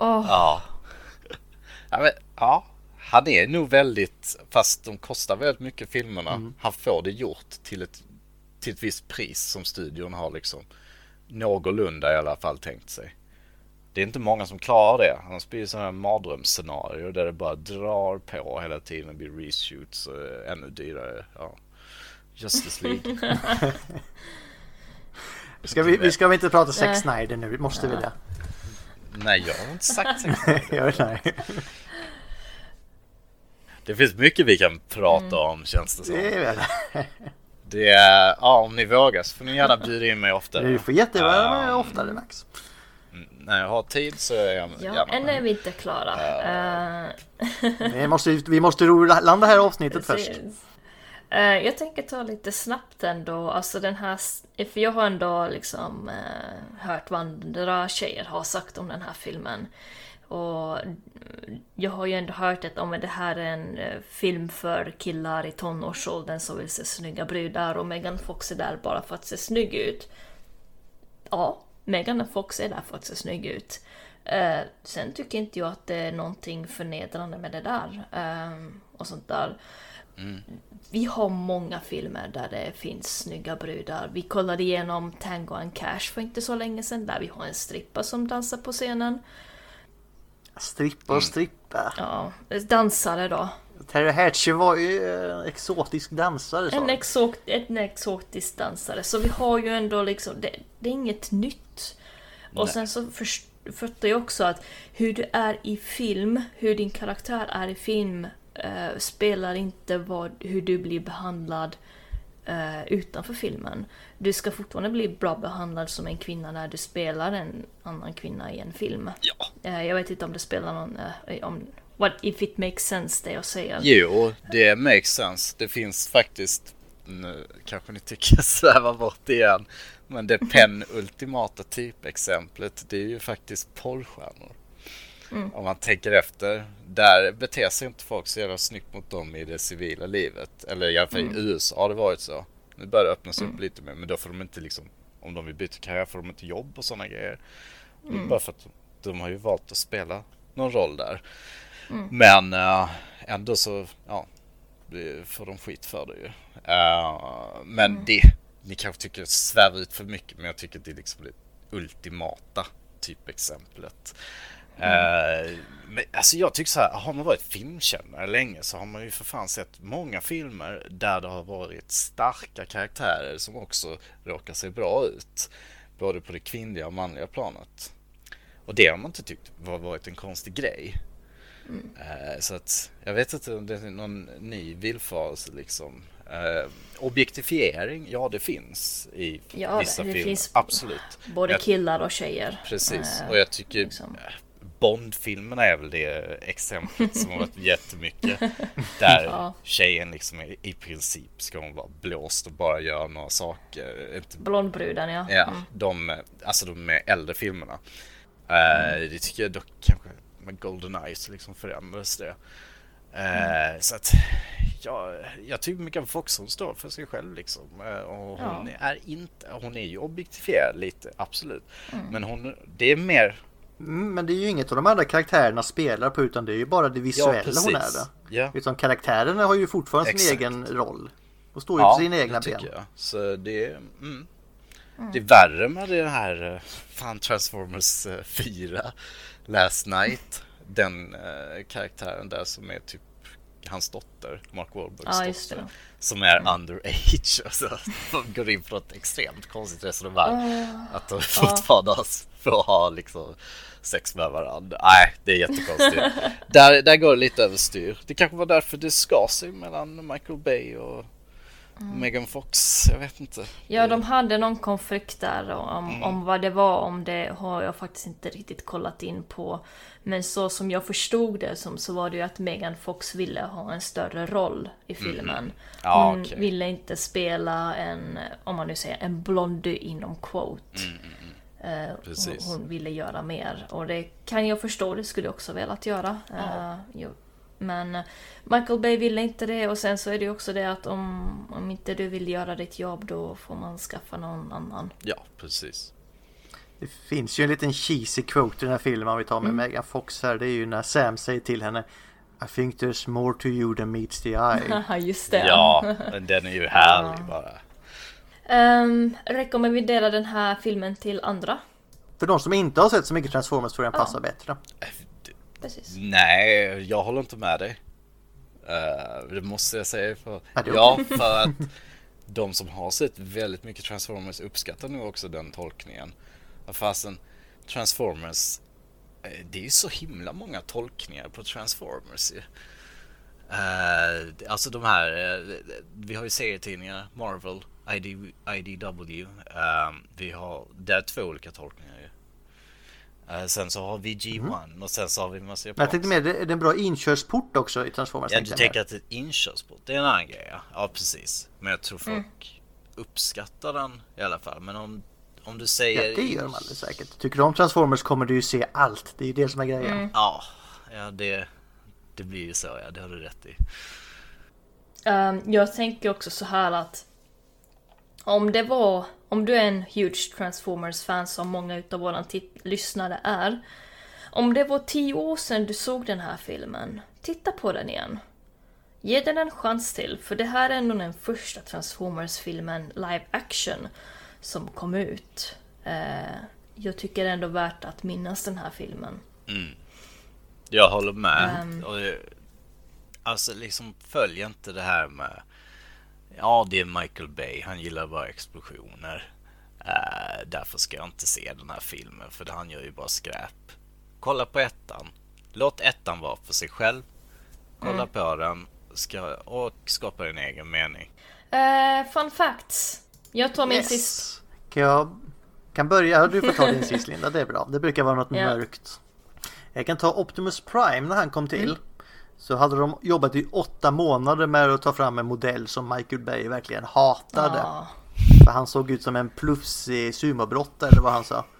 Åh. Ja. ja, men, ja. Han är nog väldigt, fast de kostar väldigt mycket filmerna. Han får det gjort till ett, till ett visst pris som studion har liksom någorlunda i alla fall tänkt sig. Det är inte många som klarar det. Annars blir det sådana här mardrömsscenarier där det bara drar på hela tiden. Det blir reshoots och eh, ännu dyrare. Ja. Justice League. <laughs> Ska vi, vi ska väl inte prata Nej. Snyder nu, måste vi det? Nej, jag har inte sagt vet inte. <laughs> Det finns mycket vi kan prata om känns det som. Det är väl. Det är, ja om ni vågar så får ni gärna bjuda in mig oftare. Du får jättegärna vara Ja. oftare Max. När jag har tid så är jag Ja, gärna än är vi inte klara. Eh, Vi måste, vi måste ro- landa det här avsnittet först. precis. Eh, Eh, jag tänker ta lite snabbt ändå, alltså den här, för jag har ändå liksom uh, hört vad andra tjejer har sagt om den här filmen. Och jag har ju ändå hört att om det här är en uh, film för killar i tonårsåldern som vill se snygga brudar och Megan Fox är där bara för att se snygg ut. Ja, Megan Fox är där för att se snygg ut. Uh, sen tycker inte jag att det är någonting förnedrande med det där. och sånt där. Mm. Vi har många filmer där det finns snygga brudar. Vi kollade igenom Tango and Cash för inte så länge sedan där vi har en strippa som dansar på scenen. Strippa och strippa. Ja, dansare då. Terry Hatcher var ju en exotisk dansare. En, exot, en exotisk dansare. Så vi har ju ändå liksom, det, det är inget nytt. Och Nej. sen så fattar jag också att hur du är i film, hur din karaktär är i film eh, spelar inte vad, hur du blir behandlad eh, utanför filmen. Du ska fortfarande bli bra behandlad som en kvinna när du spelar en annan kvinna i en film. Ja. Eh, jag vet inte om det spelar någon... Eh, om, what if it makes sense det jag säger. Jo, det makes sense. Det finns faktiskt nu kanske ni tycker jag svävar bort igen. Men det <laughs> penultimata typexemplet det är ju faktiskt porrstjärnor. Mm. Om man tänker efter. Där beter sig inte folk så jävla snyggt mot dem i det civila livet. Eller i alla fall mm. i USA har det varit så. Nu börjar det öppnas mm. upp lite mer. Men då får de inte liksom, om de vill byta karriär får de inte jobb och sådana grejer. Mm. Bara för att de har ju valt att spela någon roll där. Mm. Men äh, ändå så, ja, får de skit för det ju. Äh, men mm. det, ni kanske tycker jag svävar ut för mycket men jag tycker det är liksom det ultimata typexemplet. Mm. Uh, men, alltså jag tycker så här, har man varit filmkännare länge så har man ju för fan sett många filmer där det har varit starka karaktärer som också råkar se bra ut. Både på det kvinnliga och manliga planet. Och det har man inte tyckt var varit en konstig grej. Mm. Så att jag vet inte om det är någon ny villfarelse liksom. Uh, objektifiering, ja det finns i ja, vissa filmer. Absolut. Både killar och tjejer. Precis, och jag tycker liksom. Bond-filmerna är väl det exemplet som har varit jättemycket. Där ja. tjejen liksom är, i princip ska hon vara blåst och bara göra några saker. Blondbruden ja. Ja, mm. de, alltså de äldre filmerna. Uh, mm. Det tycker jag dock kanske med Golden Eyes liksom förändrades det. Uh, mm. Så att ja, jag tycker Megan Fox hon står för sig själv liksom. Uh, och hon ja. är inte, hon är ju objektifierad lite, absolut. Mm. Men hon, det är mer Mm, men det är ju inget av de andra karaktärerna spelar på utan det är ju bara det visuella ja, hon är det. Ja. Utan karaktärerna har ju fortfarande Exakt. sin egen roll. Och står ju ja, på sina egna ben. Jag. Så det är, mm. Mm. det är värre med det här eh, fan Transformers 4 eh, Last Night. Den uh, karaktären där som är typ hans dotter, Mark Wahlbergs ja, dotter. Som är underage. <laughs> Alltså, de går in på ett extremt konstigt resonemang. Uh, att de fortfarande uh. får ha liksom sex med varandra. Nej, det är jättekonstigt. där, där går det lite överstyr. Det kanske var därför det skar sig mellan Michael Bay och mm. Megan Fox. Jag vet inte. Ja, de hade någon konflikt där om, mm. om vad det var. Om det har jag faktiskt inte riktigt kollat in på. Men så som jag förstod det som, så var det ju att Megan Fox ville ha en större roll i mm. filmen. Mm. Ja, Hon okay. ville inte spela en, om man nu säger en blondie inom quote. Eh, Precis. Hon ville göra mer och det kan jag förstå, det skulle jag också velat göra. Ja. Men Michael Bay ville inte det och sen så är det också det att om, om inte du vill göra ditt jobb då får man skaffa någon annan. Ja, precis. Det finns ju en liten cheesy quote i den här filmen vi tar med mm. Megan Fox här. Det är ju när Sam säger till henne I think there's more to you than meets the eye. <laughs> Just det. Ja, men den är ju härlig bara. Um, rekommenderar den här filmen till andra? För de som inte har sett så mycket Transformers tror jag den passar bättre. Precis. Nej, jag håller inte med dig. Uh, det måste jag säga. För, ja, för att <laughs> de som har sett väldigt mycket Transformers uppskattar nog också den tolkningen. Fasen, Transformers, eh, det är ju så himla många tolkningar på Transformers ju. Uh, alltså de här, uh, vi har ju serietidningar, Marvel, ID, IDW. Um, vi har, det är två olika tolkningar sen så har vi G1 och sen så har vi massa Men jag tänkte mer, det är en bra inkörsport också i Transformers. Ja, du tänker att det är ett inkörsport, det är en annan grej ja. Ja, precis. Men jag tror folk uppskattar den i alla fall. Men om, om du säger... Ja, det gör de alldeles säkert. Tycker du om Transformers kommer du ju se allt. Det är ju det som är grejen. Ja, ja det, det blir ju så ja, det har du rätt i. Ehm, jag tänker också så här att om det var, om du är en huge Transformers-fan som många utav våra lyssnare är. Om det var tio år sedan du såg den här filmen, titta på den igen. Ge den en chans till, för det här är ändå den första Transformers-filmen live action som kom ut. Eh, jag tycker det är ändå värt att minnas den här filmen. Jag håller med. Ehm. Och, alltså liksom följ inte det här med Ja, det är Michael Bay. Han gillar bara explosioner. Eh, därför ska jag inte se den här filmen för han gör ju bara skräp. Kolla på ettan. Låt ettan vara för sig själv. Kolla Mm. på den ska, och skapa din egen mening. Eh, fun facts. Jag tar min Yes. sist. Kan jag kan börja? Du får ta din <laughs> sist Linda, det är bra. Det brukar vara något Ja. mörkt. Jag kan ta Optimus Prime när han kom till. Mm. Så hade de jobbat i åtta månader med att ta fram en modell som Michael Bay verkligen hatade. Ah. För han såg ut som en plufsig sumobrottare eller vad han sa. <laughs>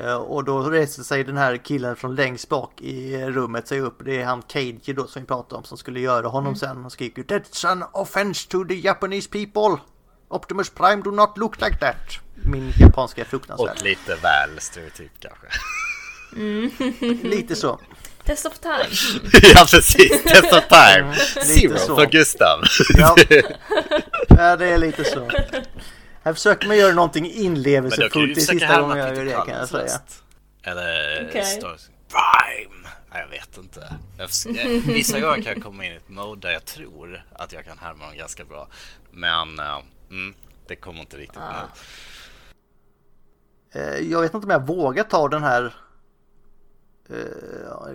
Eh, Och då reste sig den här killen från längst bak i rummet sig upp. Det är han Cage då som vi pratade om som skulle göra honom sen. Och skrek ut That's an offense to the Japanese people. Optimus Prime do not look like that. Min japanska är fruktansvärd. Och lite väl stereotyp kanske. <laughs> Lite så. Test of time. <laughs> ja precis, test of time. Zero så. för Gustav. Ja. <laughs> ja, det är lite så. Här försöker man göra någonting inlevelsefullt. Det är sista gången jag gör det kan jag säga. Eller Okej. Star Prime. Nej, jag vet inte. Jag <laughs> Vissa gånger kan jag komma in i ett mode där jag tror att jag kan härma dem ganska bra. Men eh, mm, det kommer inte riktigt Ah. nu. Eh, Jag vet inte om jag vågar ta den här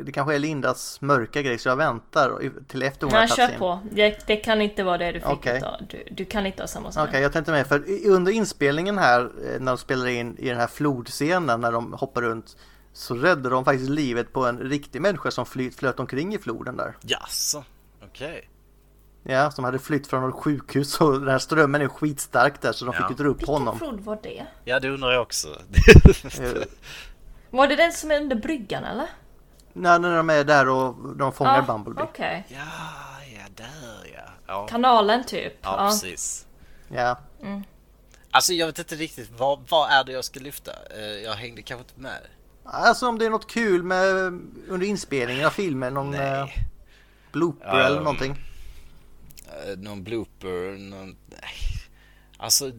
Det kanske är Lindas mörka grej så jag väntar till efter hon har Nej, tagit kör sin. på. Det, det kan inte vara det du fick Okej. utav. Du, du kan inte ha samma som Okej, jag. jag tänkte med för under inspelningen här eh, när de spelar in i den här flodscenen när de hoppar runt så räddade de faktiskt livet på en riktig människa som flyt, flöt omkring i floden där. Jaså, okej. Ja, som hade flytt från något sjukhus och den här strömmen är skitstark där så de Ja. fick ju dra upp Vilken honom. flod var det? Ja, det undrar jag också. <laughs> Eh, Var det den som är under bryggan eller? när, när de är där och de fångar Ja, Bumblebee. Okej. ja, ja, där ja. Ja, Kanalen typ. ja precis. Ja, Alltså jag vet inte riktigt, vad, vad är det jag ska lyfta? Eh, Jag hängde kanske inte med. Alltså om det är något kul med under inspelningen av filmen, någon eh, Nej. blooper Ja, eller um, någonting. Eh, någon blooper, någon... Nej. Alltså,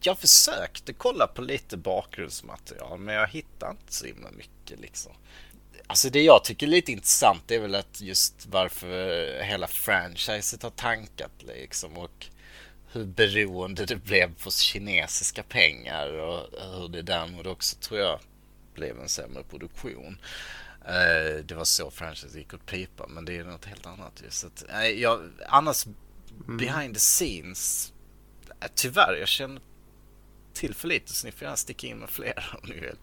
jag försökte kolla på lite bakgrundsmaterial men jag hittade inte så himla mycket liksom. Alltså det jag tycker är lite intressant är väl att just varför hela franchiset har tankat liksom och hur beroende det blev på kinesiska pengar och hur det därmed också tror jag blev en sämre produktion. Eh, Det var så franchise gick åt pipa men det är något helt annat ju. Så att, nej, jag, annars behind the scenes eh, Tyvärr, jag känner till för lite så ni får gärna sticka in med fler <laughs> om ni vill.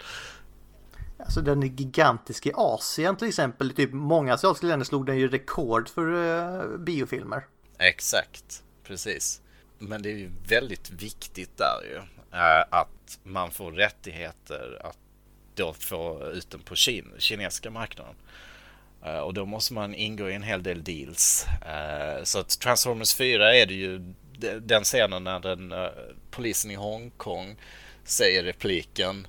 Alltså den är gigantisk i Asien till exempel. Typ många asiatiska länder slog den ju rekord för uh, biofilmer. Exakt, precis. Men det är ju väldigt viktigt där ju eh, att man får rättigheter att då få ut den på kin- kinesiska marknaden. Eh, Och då måste man ingå i en hel del deals. Så att Transformers 4 är det ju de- den scenen när den polisen i Hongkong säger repliken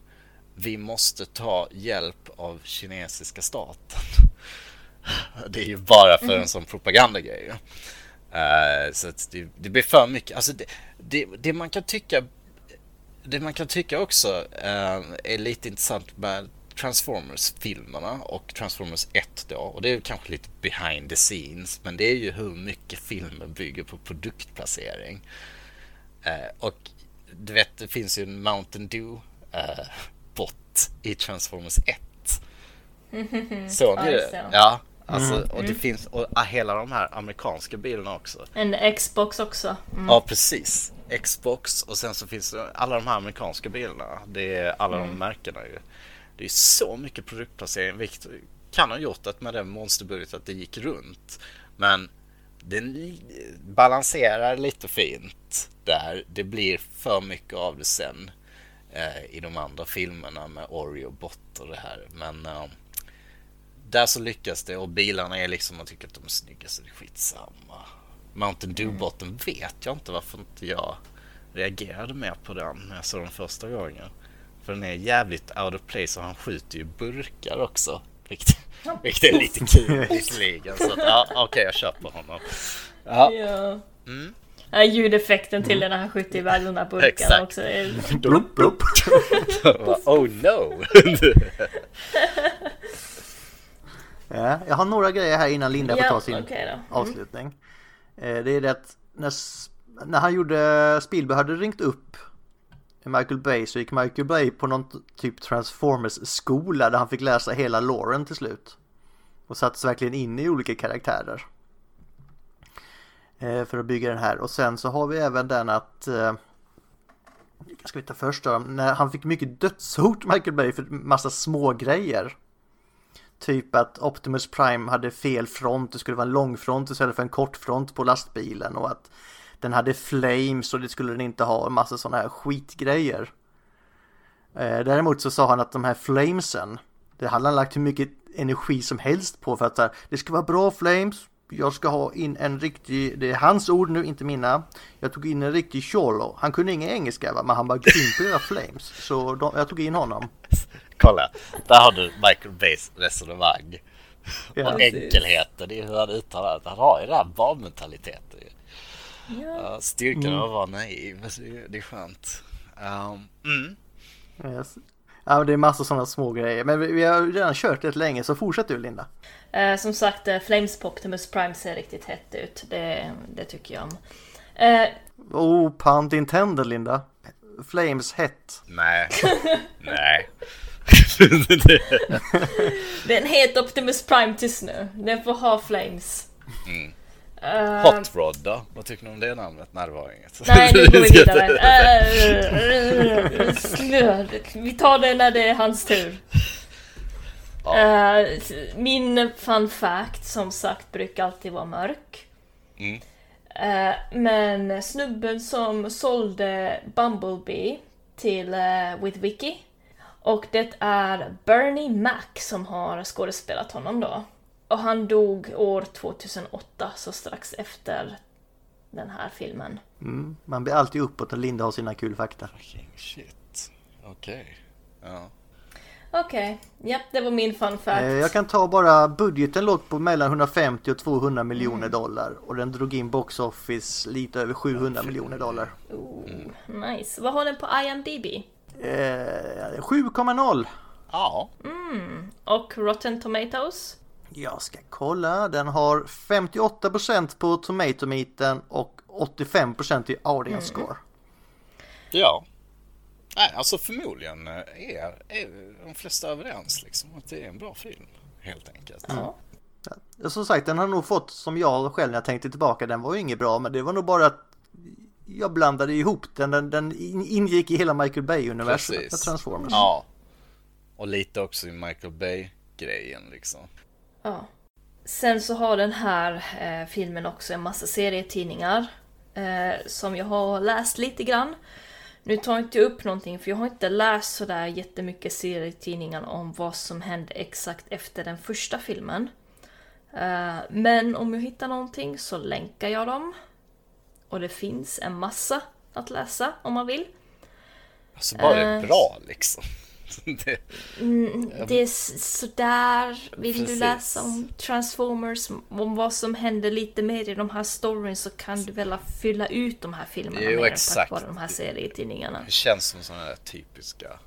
Vi måste ta hjälp av kinesiska staten. <laughs> Det är ju bara för en sån propagandagrej. ju. Eh, så det, det blir för mycket. Alltså det, det, det man kan tycka det man kan tycka också eh, är lite intressant med Transformers-filmerna och Transformers 1 då. Och det är kanske lite behind the scenes. Men det är ju hur mycket filmen bygger på produktplacering. Eh, och du vet, det finns ju en Mountain Dew eh, bot i Transformers 1. Såg just det? Ja, alltså, och det finns och ah, hela de här amerikanska bilarna också. En Xbox också. Mm. Ja, precis. Xbox och sen så finns det alla de här amerikanska bilarna. Det är alla de märkena ju. Det är så mycket produktplacering, vilket kan ha gjort att med den monsterbudget att det gick runt. Men den balanserar lite fint där. Det blir för mycket av det sen eh, i de andra filmerna med Oreo Bot och det här. Men eh, där så lyckas det och bilarna är liksom, man tycker att de är snygga så det är skitsamma. Mountain Dew-botten vet jag inte varför inte jag reagerade mer på den när jag såg den första gången. För den är jävligt out of place och han skjuter ju burkar också. Vilket, vilket är lite kul visserligen. Så att, ja, okej okay, jag köper honom. Ja. ja. Mm. Ja, ljudeffekten till mm. när han skjuter iväg de där burkarna Exakt. också. Är... Blup, blup. <laughs> oh no! <laughs> ja, jag har några grejer här innan Linda får ta sin okay mm. avslutning. Eh, det är det att när, när han gjorde Spielberg hade ringt upp Michael Bay så gick Michael Bay på någon typ Transformers skola där han fick läsa hela Lauren till slut. Och sattes verkligen in i olika karaktärer. Eh, för att bygga den här och sen så har vi även den att eh, Ska vi ta först då? När han fick mycket dödshot Michael Bay för massa små grejer. Typ att Optimus Prime hade fel front, det skulle vara en lång front istället för en kort front på lastbilen och att den hade flames och det skulle den inte ha, en massa sådana här skitgrejer. Eh, däremot så sa han att de här flamesen, det hade han lagt hur mycket energi som helst på för att här, det ska vara bra flames, jag ska ha in en riktig, det är hans ord nu, inte mina. Jag tog in en riktig cholo. Han kunde ingen engelska va, men han var grym på era flames. Så de, jag tog in honom. Kolla, där har du Michael Bays resonemang. Ja, och enkelheten i hur han uttalar det. Han har ju den här barnmentaliteten. Ja. Styrkan mm. av att vara naiv, det är skönt. Um, mm. yes. Ja, det är massor sådana små grejer. Men vi, vi har redan kört rätt länge, så fortsätt du Linda. Eh, som sagt, eh, Flames på Optimus Prime ser riktigt hett ut. Det, det tycker jag om. Eh, oh, pun intended Linda. Flames hett. Nej. <laughs> Nej. det är en het Optimus Prime tyst nu. Den får ha Flames. Mm. Uh, Hot Rod då? Vad tycker ni om det namnet? Nej det var inget. Nej nu går vi <laughs> vidare. Uh, vi tar det när det är hans tur. Ja. Uh, min fun fact som sagt brukar alltid vara mörk. Mm. Uh, men snubben som sålde Bumblebee till uh, WithWiki och det är Bernie Mac som har skådespelat honom då. Och han dog år 2008, så strax efter den här filmen. Mm, man blir alltid uppåt och Linda har sina kul fakta. Fucking shit. Okej. Okay. Ja. Okej, okay. ja det var min fun fact. Eh, jag kan ta bara budgeten låg på mellan 150 och 200 miljoner mm. dollar och den drog in box office lite över 700 miljoner dollar. Oh, nice. Vad har den på IMDB? Eh, 7,0. Ja. Mm. Och Rotten Tomatoes? Jag ska kolla. Den har 58% på Tomatometer och 85% i audience mm. score. Ja. Nej, alltså förmodligen är, är de flesta överens liksom att det är en bra film. Helt enkelt. Ja. ja. Som sagt, den har nog fått som jag själv när jag tänkte tillbaka. Den var ju inget bra, men det var nog bara att jag blandade ihop den. Den, den ingick i hela Michael Bay-universumet med Transformers. Ja. Och lite också i Michael Bay-grejen liksom. Ja. Sen så har den här eh, filmen också en massa serietidningar eh, som jag har läst lite grann. Nu tar jag inte upp någonting för jag har inte läst sådär jättemycket serietidningar om vad som hände exakt efter den första filmen. Eh, men om jag hittar någonting så länkar jag dem. Och det finns en massa att läsa om man vill. Alltså bara det är eh, bra liksom. <laughs> det, mm, det är sådär. Vill Precis. du läsa om Transformers, om vad som händer lite mer i de här storyn så kan du väl fylla ut de här filmerna jo, mer exakt. tack vare de här serietidningarna. Det känns som sådana här typiska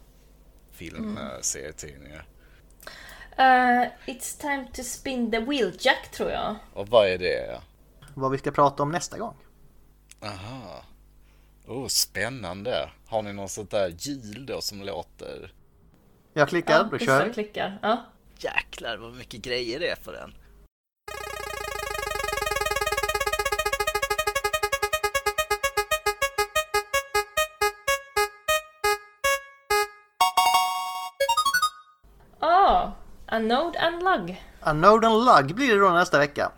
filmserietidningar. Mm. Uh, it's time to spin the wheel Jack tror jag. Och vad är det? Vad vi ska prata om nästa gång. Aha. Oh, spännande. Har ni något sånt där hjul då som låter jag klickar, ja, då kör vi. klickar. Ja. Jäklar vad mycket grejer det är på den. Anode and Lug. Anode and Lug blir det då nästa vecka.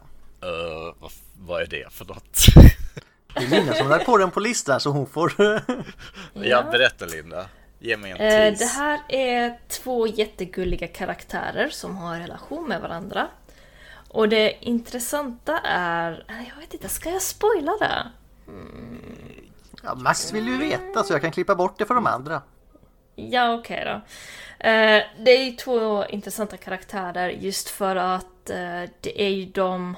Uh, vad, vad är det för något? Det är Linda som har lagt på den på listan så hon får... ja, berätta Linda. Ge mig en Eh, tease. det här är två jättegulliga karaktärer som har en relation med varandra. Och det intressanta är... eh, Jag vet inte, ska jag spoila det? ja, Max vill ju veta så jag kan klippa bort det för de andra. Ja, okej då. Eh, det är ju två intressanta karaktärer just för att eh, det är ju de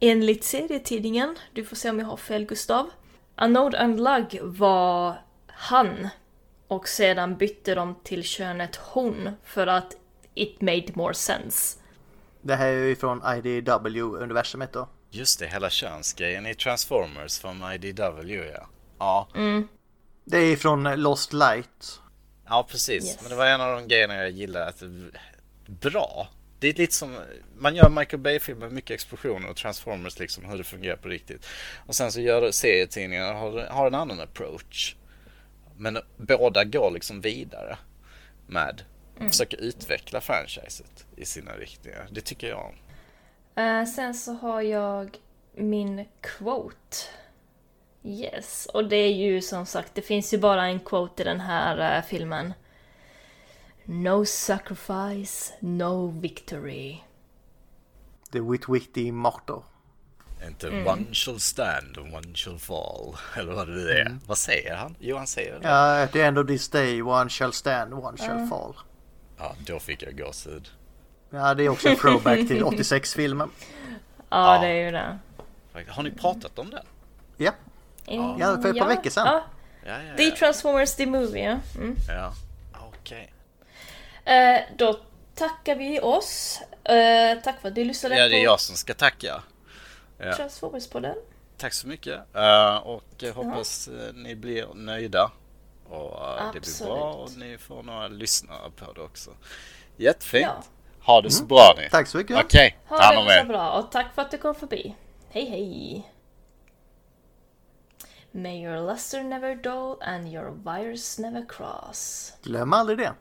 enligt serietidningen, du får se om jag har fel Gustav. Anode and Lug var han och sedan bytte de till könet hon för att it made more sense. Det här är ju från IDW-universumet då. Just det, hela könsgrejen i Transformers från IDW ja. Ja, Det är från Lost Light. ja precis. Yes. Men det var en av de grejerna jag gillade. Att, bra. Det är lite som, man gör Michael Bay-filmer med mycket explosioner och Transformers liksom hur det fungerar på riktigt. Och sen så gör serietidningarna har, har en annan approach. Men båda går liksom vidare med, försöker utveckla franchiset i sina riktningar. Det tycker jag om. Eh, sen så har jag min quote. Yes, och det är ju som sagt, det finns ju bara en quote i den här eh, filmen. No sacrifice, no victory. The Wit Witty motto. Inte one shall stand and one shall fall. <laughs> Eller vad det nu är. Vad säger han? Jo, han säger det. Ja, Ja, at the end of this day one shall stand, one shall fall. då fick jag gåshud. Ja, det är också en throwback till <laughs> 86-filmen. Ja, Ja. det är ju det. Har ni pratat om den? Ja, Ja, för ett par veckor sedan. Ja, Ja, ja, The ja. Transformers The Movie, ja. Mm. ja. Okej. Eh, då tackar vi oss. Eh, tack för att du lyssnade Ja, det är på jag som ska tacka. Ja. Transformers-podden. Tack så mycket. Eh, och jag hoppas eh, ni blir nöjda. Och eh, det blir bra och ni får några lyssnare på det också. Jättefint. Ja. Ha det så bra ni. tack så mycket. Okej, ta Ha hand om det så er. bra och tack för att du kom förbi. Hej hej! May your luster never dull and your wires never cross. Glöm aldrig det.